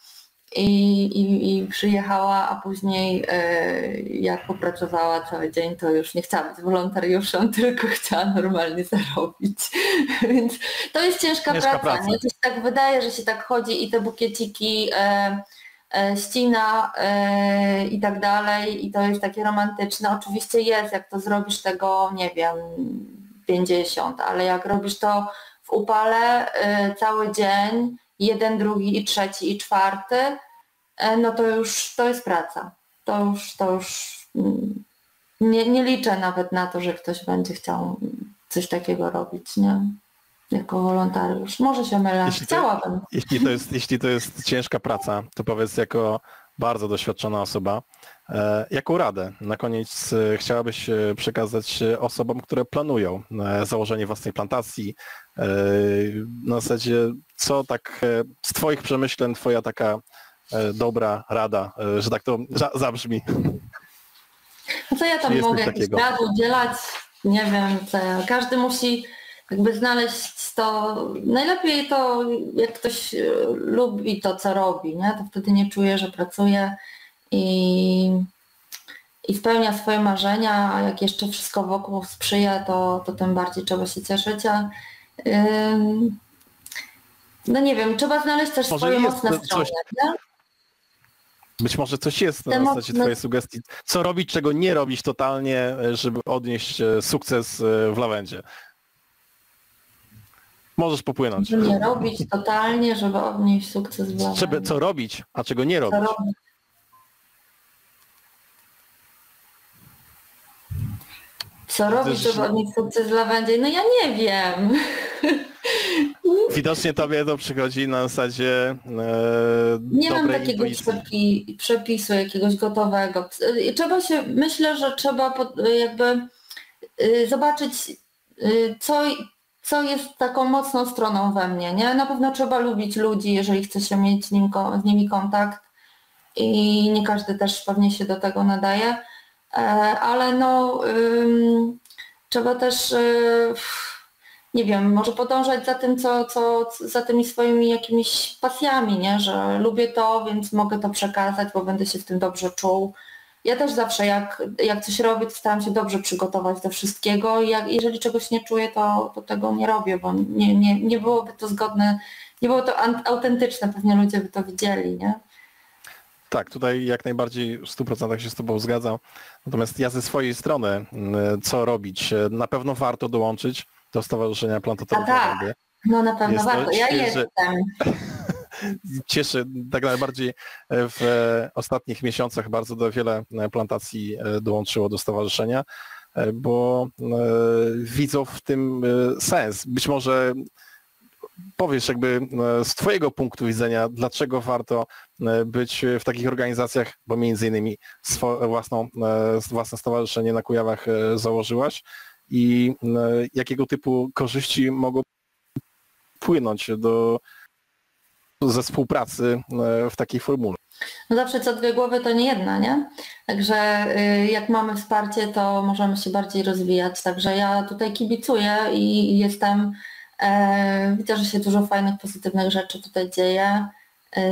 i, i, i przyjechała, a później e, jak popracowała cały dzień, to już nie chciała być wolontariuszem, tylko chciała normalnie zarobić. Więc to jest ciężka, ciężka praca. praca. Nie? To się tak wydaje, że się tak chodzi i te bukieciki e, e, ścina e, i tak dalej i to jest takie romantyczne. Oczywiście jest, jak to zrobisz tego, nie wiem, 50, ale jak robisz to w upale cały dzień, jeden, drugi i trzeci i czwarty, no to już to jest praca. To już, to już mm, nie, nie liczę nawet na to, że ktoś będzie chciał coś takiego robić, nie? Jako wolontariusz. Może się mylę, jeśli chciałabym. To, jeśli, to jest, jeśli to jest ciężka praca, to powiedz jako bardzo doświadczona osoba, jaką radę na koniec e, chciałabyś e, przekazać osobom, które planują założenie własnej plantacji? Na zasadzie, co tak z Twoich przemyśleń, Twoja taka dobra rada, że tak to zabrzmi? No co ja tam mogę jakiś rad udzielać? Nie wiem, co ja. każdy musi jakby znaleźć to, najlepiej to jak ktoś e, lubi to, co robi, nie? to wtedy nie czuje, że pracuje i, i spełnia swoje marzenia, a jak jeszcze wszystko wokół sprzyja, to, to tym bardziej trzeba się cieszyć, a yy, no nie wiem, trzeba znaleźć też Może swoje mocne strony. Być może coś jest na zasadzie Twojej sugestii. Co robić, czego nie robić totalnie, żeby odnieść e, sukces e, w lawendzie? Możesz popłynąć. Żeby nie robić totalnie, żeby odnieść sukces w lawendzie. Żeby, co robić, a czego nie robić? Co robić? Co robić, żeby odnieść sukces w lawendzie? No ja nie wiem. Widocznie tobie to przychodzi na zasadzie e, Nie mam takiego przepi, przepisu jakiegoś gotowego. Trzeba się, myślę, że trzeba pod, jakby y, zobaczyć, y, co, co jest taką mocną stroną we mnie. Nie? Na pewno trzeba lubić ludzi, jeżeli chce się mieć z, nim, z nimi kontakt i nie każdy też pewnie się do tego nadaje, e, ale no trzeba też y, nie wiem, może podążać za tym, co, co za tymi swoimi jakimiś pasjami, nie? że lubię to, więc mogę to przekazać, bo będę się w tym dobrze czuł. Ja też zawsze jak, jak coś robię, to staram się dobrze przygotować do wszystkiego i jak, jeżeli czegoś nie czuję, to, to tego nie robię, bo nie, nie, nie byłoby to zgodne, nie było to autentyczne, pewnie ludzie by to widzieli, nie? Tak, tutaj jak najbardziej w 100% się z Tobą zgadzam. Natomiast ja ze swojej strony, mm, co robić? Na pewno warto dołączyć do Stowarzyszenia Plantatorów tak. No na pewno warto. Ja jestem. Cieszy tak najbardziej w ostatnich miesiącach bardzo wiele plantacji e, dołączyło do stowarzyszenia, e, bo e, widzą w tym sens. Być może powiesz jakby z Twojego punktu widzenia, dlaczego warto być w takich organizacjach, bo między innymi własną, własne stowarzyszenie na Kujawach założyłaś, i e, jakiego typu korzyści mogą płynąć do, ze współpracy e, w takiej formule. No zawsze co dwie głowy to nie jedna, nie? Także y, jak mamy wsparcie, to możemy się bardziej rozwijać. Także ja tutaj kibicuję i jestem, e, widzę, że się dużo fajnych, pozytywnych rzeczy tutaj dzieje.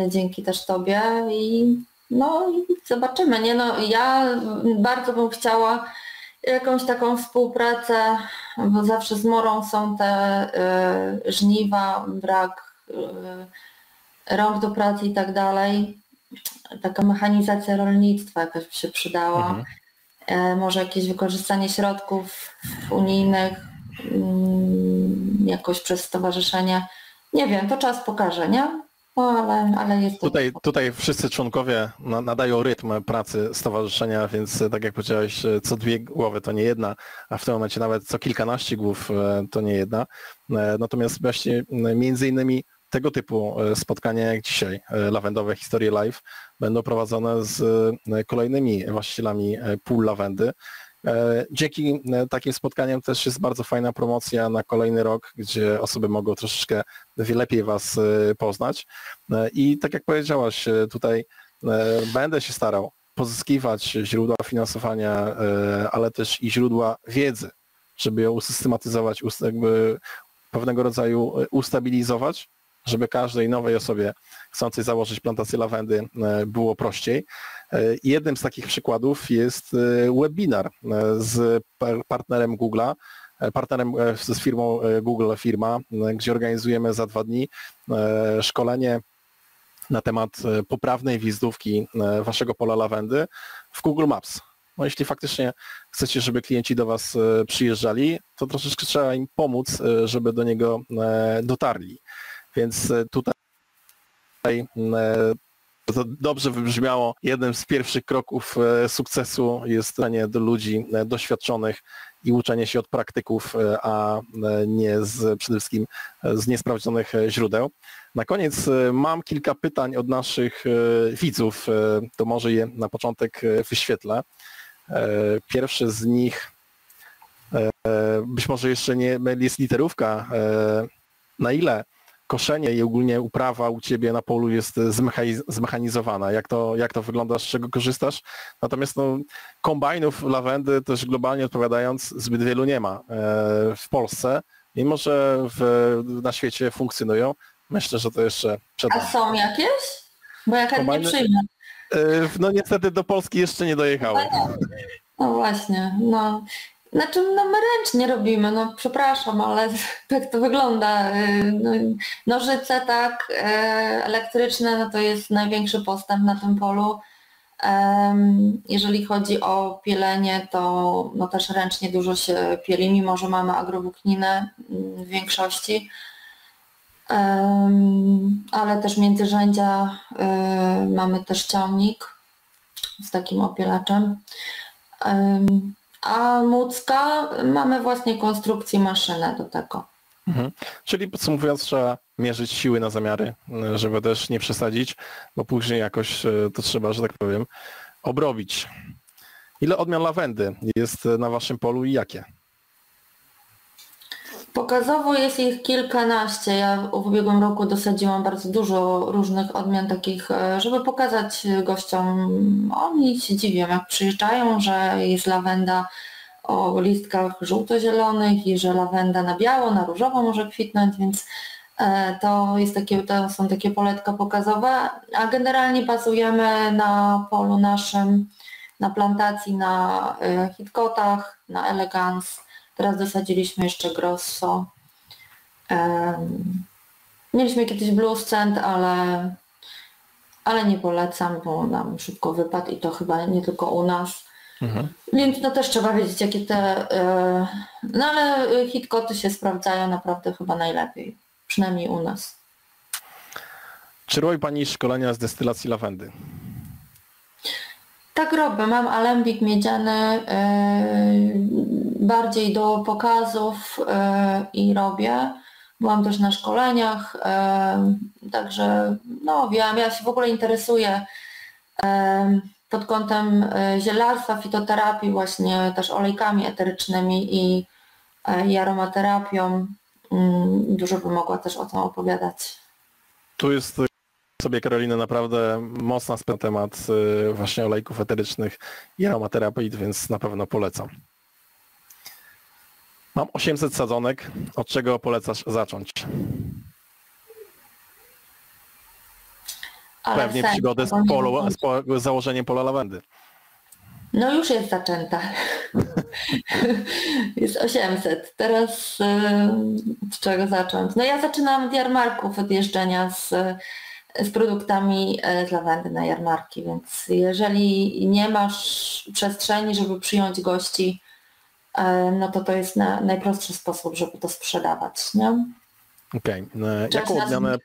dzięki też Tobie i no i zobaczymy, nie? No ja bardzo bym chciała jakąś taką współpracę, bo zawsze z morą są te y, żniwa, brak y, rąk do pracy i tak dalej. Taka mechanizacja rolnictwa jakaś by się przydała. Mhm. E, może jakieś wykorzystanie środków unijnych y, jakoś przez stowarzyszenie. Nie wiem, to czas pokaże, nie? No, ale, ale jest tutaj, tutaj wszyscy członkowie nadają rytm pracy stowarzyszenia, więc e, tak jak powiedziałeś, e, co dwie głowy to nie jedna, a w tym momencie nawet co kilkanaście głów e, to nie jedna. Natomiast właśnie między innymi tego typu spotkania jak dzisiaj, lawendowe historie live, będą prowadzone z kolejnymi właścicielami pól lawendy, dzięki e, takim spotkaniom też jest bardzo fajna promocja na kolejny rok, gdzie osoby mogą troszeczkę lepiej Was e, poznać. I tak jak powiedziałaś, tutaj będę się starał pozyskiwać źródła finansowania, ale też i źródła wiedzy, żeby ją usystematyzować, jakby pewnego rodzaju ustabilizować, żeby każdej nowej osobie chcącej założyć plantację lawendy było prościej. E, jednym z takich przykładów jest e, webinar e, z partnerem Google'a, partnerem z firmą Google Firma, gdzie organizujemy za dwa dni szkolenie na temat poprawnej wizytówki waszego pola lawendy w Google Maps. no jeśli faktycznie chcecie, żeby klienci do Was przyjeżdżali, to troszeczkę trzeba im pomóc, żeby do niego dotarli. Więc tutaj to dobrze wybrzmiało. Jednym z pierwszych kroków sukcesu jest stanie do ludzi doświadczonych i uczenie się od praktyków, a nie z, przede wszystkim z niesprawdzonych źródeł. Na koniec e, mam kilka pytań od naszych e, widzów, e, to może je na początek wyświetlę. Pierwszy z nich, być może jeszcze nie jest literówka, na ile koszenie i ogólnie uprawa u Ciebie na polu jest zmechanizowana? Jak to, jak to wygląda, z czego korzystasz? Natomiast no, kombajnów lawendy też globalnie odpowiadając zbyt wielu nie ma w Polsce, mimo że w, na świecie funkcjonują. Myślę, że to jeszcze przed A są jakieś? Bo ja chętnie Kombajny... przyjmę. E, no niestety do Polski jeszcze nie dojechały. No właśnie, no. Znaczy, no my ręcznie robimy, no przepraszam, ale tak to wygląda. E, no, nożyce tak, e, elektryczne, no to jest największy postęp na tym polu. Jeżeli chodzi o pielenie, to no też ręcznie dużo się pieli, mimo że mamy agrowłókninę mm, w większości ale też międzyrzędzia y, mamy też ciągnik z takim opielaczem. A Mucka mamy właśnie konstrukcję maszynę do tego. Mhm. Czyli podsumowując, trzeba mierzyć siły na zamiary, żeby też nie przesadzić, bo później jakoś y, to trzeba, że tak powiem, obrobić. Ile odmian lawendy jest na waszym polu i jakie? Pokazowo jest ich kilkanaście. Ja w ubiegłym roku dosadziłam bardzo dużo różnych odmian takich, e, żeby pokazać gościom. Oni się dziwią, jak przyjeżdżają, że jest lawenda o listkach żółto-zielonych i że lawenda na biało, na różowo może kwitnąć, więc e, to, jest takie, to są takie poletka pokazowe, a generalnie bazujemy na polu naszym, na plantacji, na e, hitkotach, na elegans, Teraz dosadziliśmy jeszcze grosso. Mieliśmy kiedyś blues cent, ale, ale nie polecam, bo nam szybko wypadł i to chyba nie tylko u nas. Mhm. Więc no też trzeba wiedzieć, jakie te... E, no ale hitkoty się sprawdzają naprawdę chyba najlepiej, przynajmniej u nas. Czy robi Pani szkolenia z destylacji lawendy? Tak robię. Mam alembik miedziany yy, bardziej do pokazów yy, i robię. Byłam też na szkoleniach, yy, także no wiem, ja się w ogóle interesuję pod kątem zielarstwa, fitoterapii, właśnie też olejkami eterycznymi i, i aromaterapią. Mm, dużo by mogła też o tym opowiadać. Tu jest sobie Karolina naprawdę mocna na temat y, właśnie olejków eterycznych i aromaterapii, więc na pewno polecam. Mam 800 sadzonek. Od czego polecasz zacząć? Ale Pewnie przygodę z, polu, z, z założeniem pola lawendy. No już jest zaczęta. jest 800. Teraz y, z czego zacząć? No ja zaczynam od jarmarków, od jeżdżenia z z produktami e, z lawendy na jarmarki, więc jeżeli nie masz przestrzeni, żeby przyjąć gości, no to to jest na, najprostszy sposób, żeby to sprzedawać. Nie? Okej. Okay. E, jaką odmianę,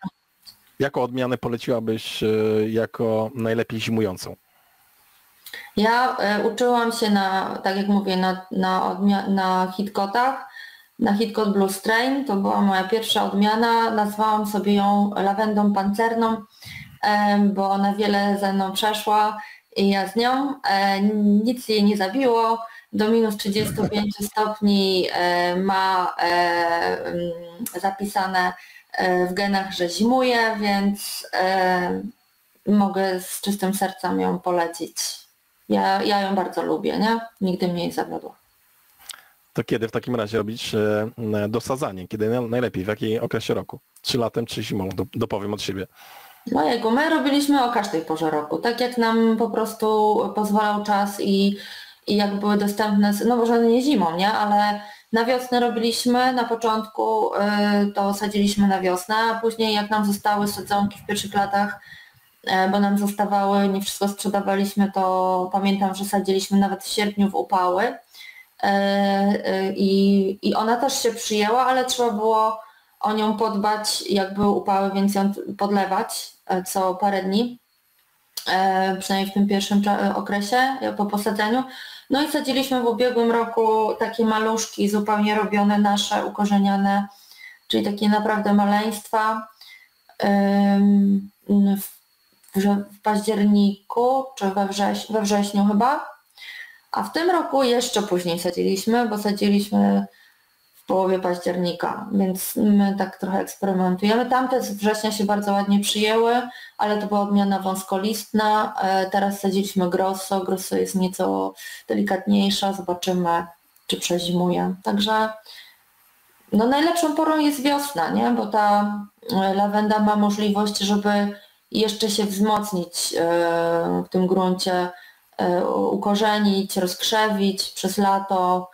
jaką odmianę poleciłabyś jako najlepiej zimującą? Ja uczyłam się na, tak jak mówię, na, na, na hitkotach, na Hitcot Blue Strain. To była moja pierwsza odmiana. Nazwałam sobie ją lawendą pancerną, bo ona wiele ze mną przeszła i ja z nią. E, nic jej nie zabiło. Do minus 35 stopni e, ma e, zapisane w genach, że zimuje, więc mogę z czystym sercem ją polecić. Ja, ja ją bardzo lubię, nie? Nigdy mnie nie zawiodła. To kiedy w takim razie robić e, dosadzanie? Kiedy najlepiej? W jakiej okresie roku? Czy latem, czy zimą? Dopowiem od siebie. Mojego, my robiliśmy o każdej porze roku. Tak jak nam po prostu pozwalał czas i, i jak były dostępne, no może nie zimą, nie? Ale na wiosnę robiliśmy, na początku y, to sadziliśmy na wiosnę, a później jak nam zostały sadzonki w pierwszych latach e, bo nam zostawały, nie wszystko sprzedawaliśmy, to pamiętam, że sadziliśmy nawet w sierpniu w upały i, i ona też się przyjęła, ale trzeba było o nią podbać, jak były upały, więc ją podlewać co parę dni, przynajmniej w tym pierwszym okresie po posadzeniu. No i sadziliśmy w ubiegłym roku takie maluszki zupełnie robione nasze, ukorzeniane, czyli takie naprawdę maleństwa w październiku czy we, wrześ we wrześniu chyba. A w tym roku jeszcze później sadziliśmy, bo sadziliśmy połowie października, więc my tak trochę eksperymentujemy. Tamte z września się bardzo ładnie przyjęły, ale to była odmiana wąskolistna. E, teraz sadziliśmy grosso. Grosso jest nieco delikatniejsza. Zobaczymy, czy przezimuje. Także no najlepszą porą jest wiosna, nie? bo ta e, lawenda ma możliwość, żeby jeszcze się wzmocnić e, w tym gruncie, ukorzenić, rozkrzewić przez lato.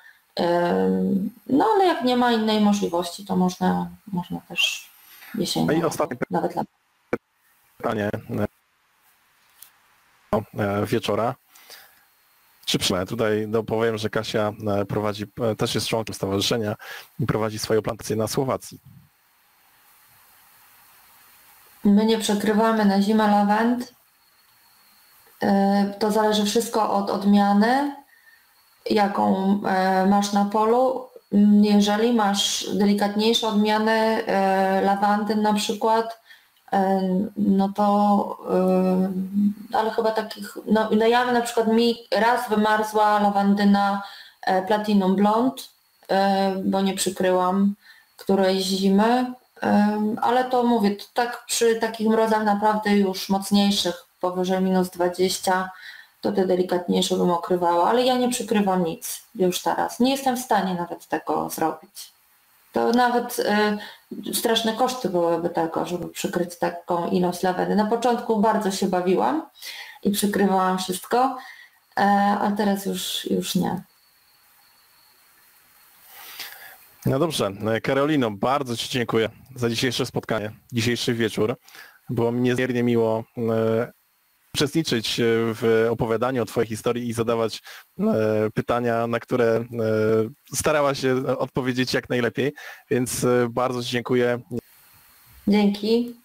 No ale jak nie ma innej możliwości, to można, można też jesienią, no i ostatnie nawet pytanie e, wieczora. Czy? Tutaj dopowiem, że Kasia e, prowadzi, e, też jest członkiem stowarzyszenia i prowadzi swoją plantację na Słowacji. My nie przekrywamy na zimę lawend. To zależy wszystko od odmiany, jaką masz na polu. Jeżeli masz delikatniejsze odmiany lawandy na przykład, no to, ale chyba takich, no, no ja na przykład mi raz wymarzła lawandyna e, Platinum Blond, e, bo nie przykryłam którejś zimy, ale to mówię, to tak przy takich mrozach naprawdę już mocniejszych, powyżej minus 20, to te delikatniejsze bym okrywała, ale ja nie przykrywam nic już teraz. Nie jestem w stanie nawet tego zrobić. To nawet y, straszne koszty byłyby tego, żeby przykryć taką ilość lawendy. Na początku bardzo się bawiłam i przykrywałam wszystko, e, a teraz już, już nie. No dobrze, Karolino, bardzo Ci dziękuję za dzisiejsze spotkanie, dzisiejszy wieczór. Było mi niezmiernie miło e, uczestniczyć e, w opowiadaniu o Twojej historii i zadawać e, pytania, na które e, starała się odpowiedzieć jak najlepiej, więc bardzo Ci dziękuję. Dzięki.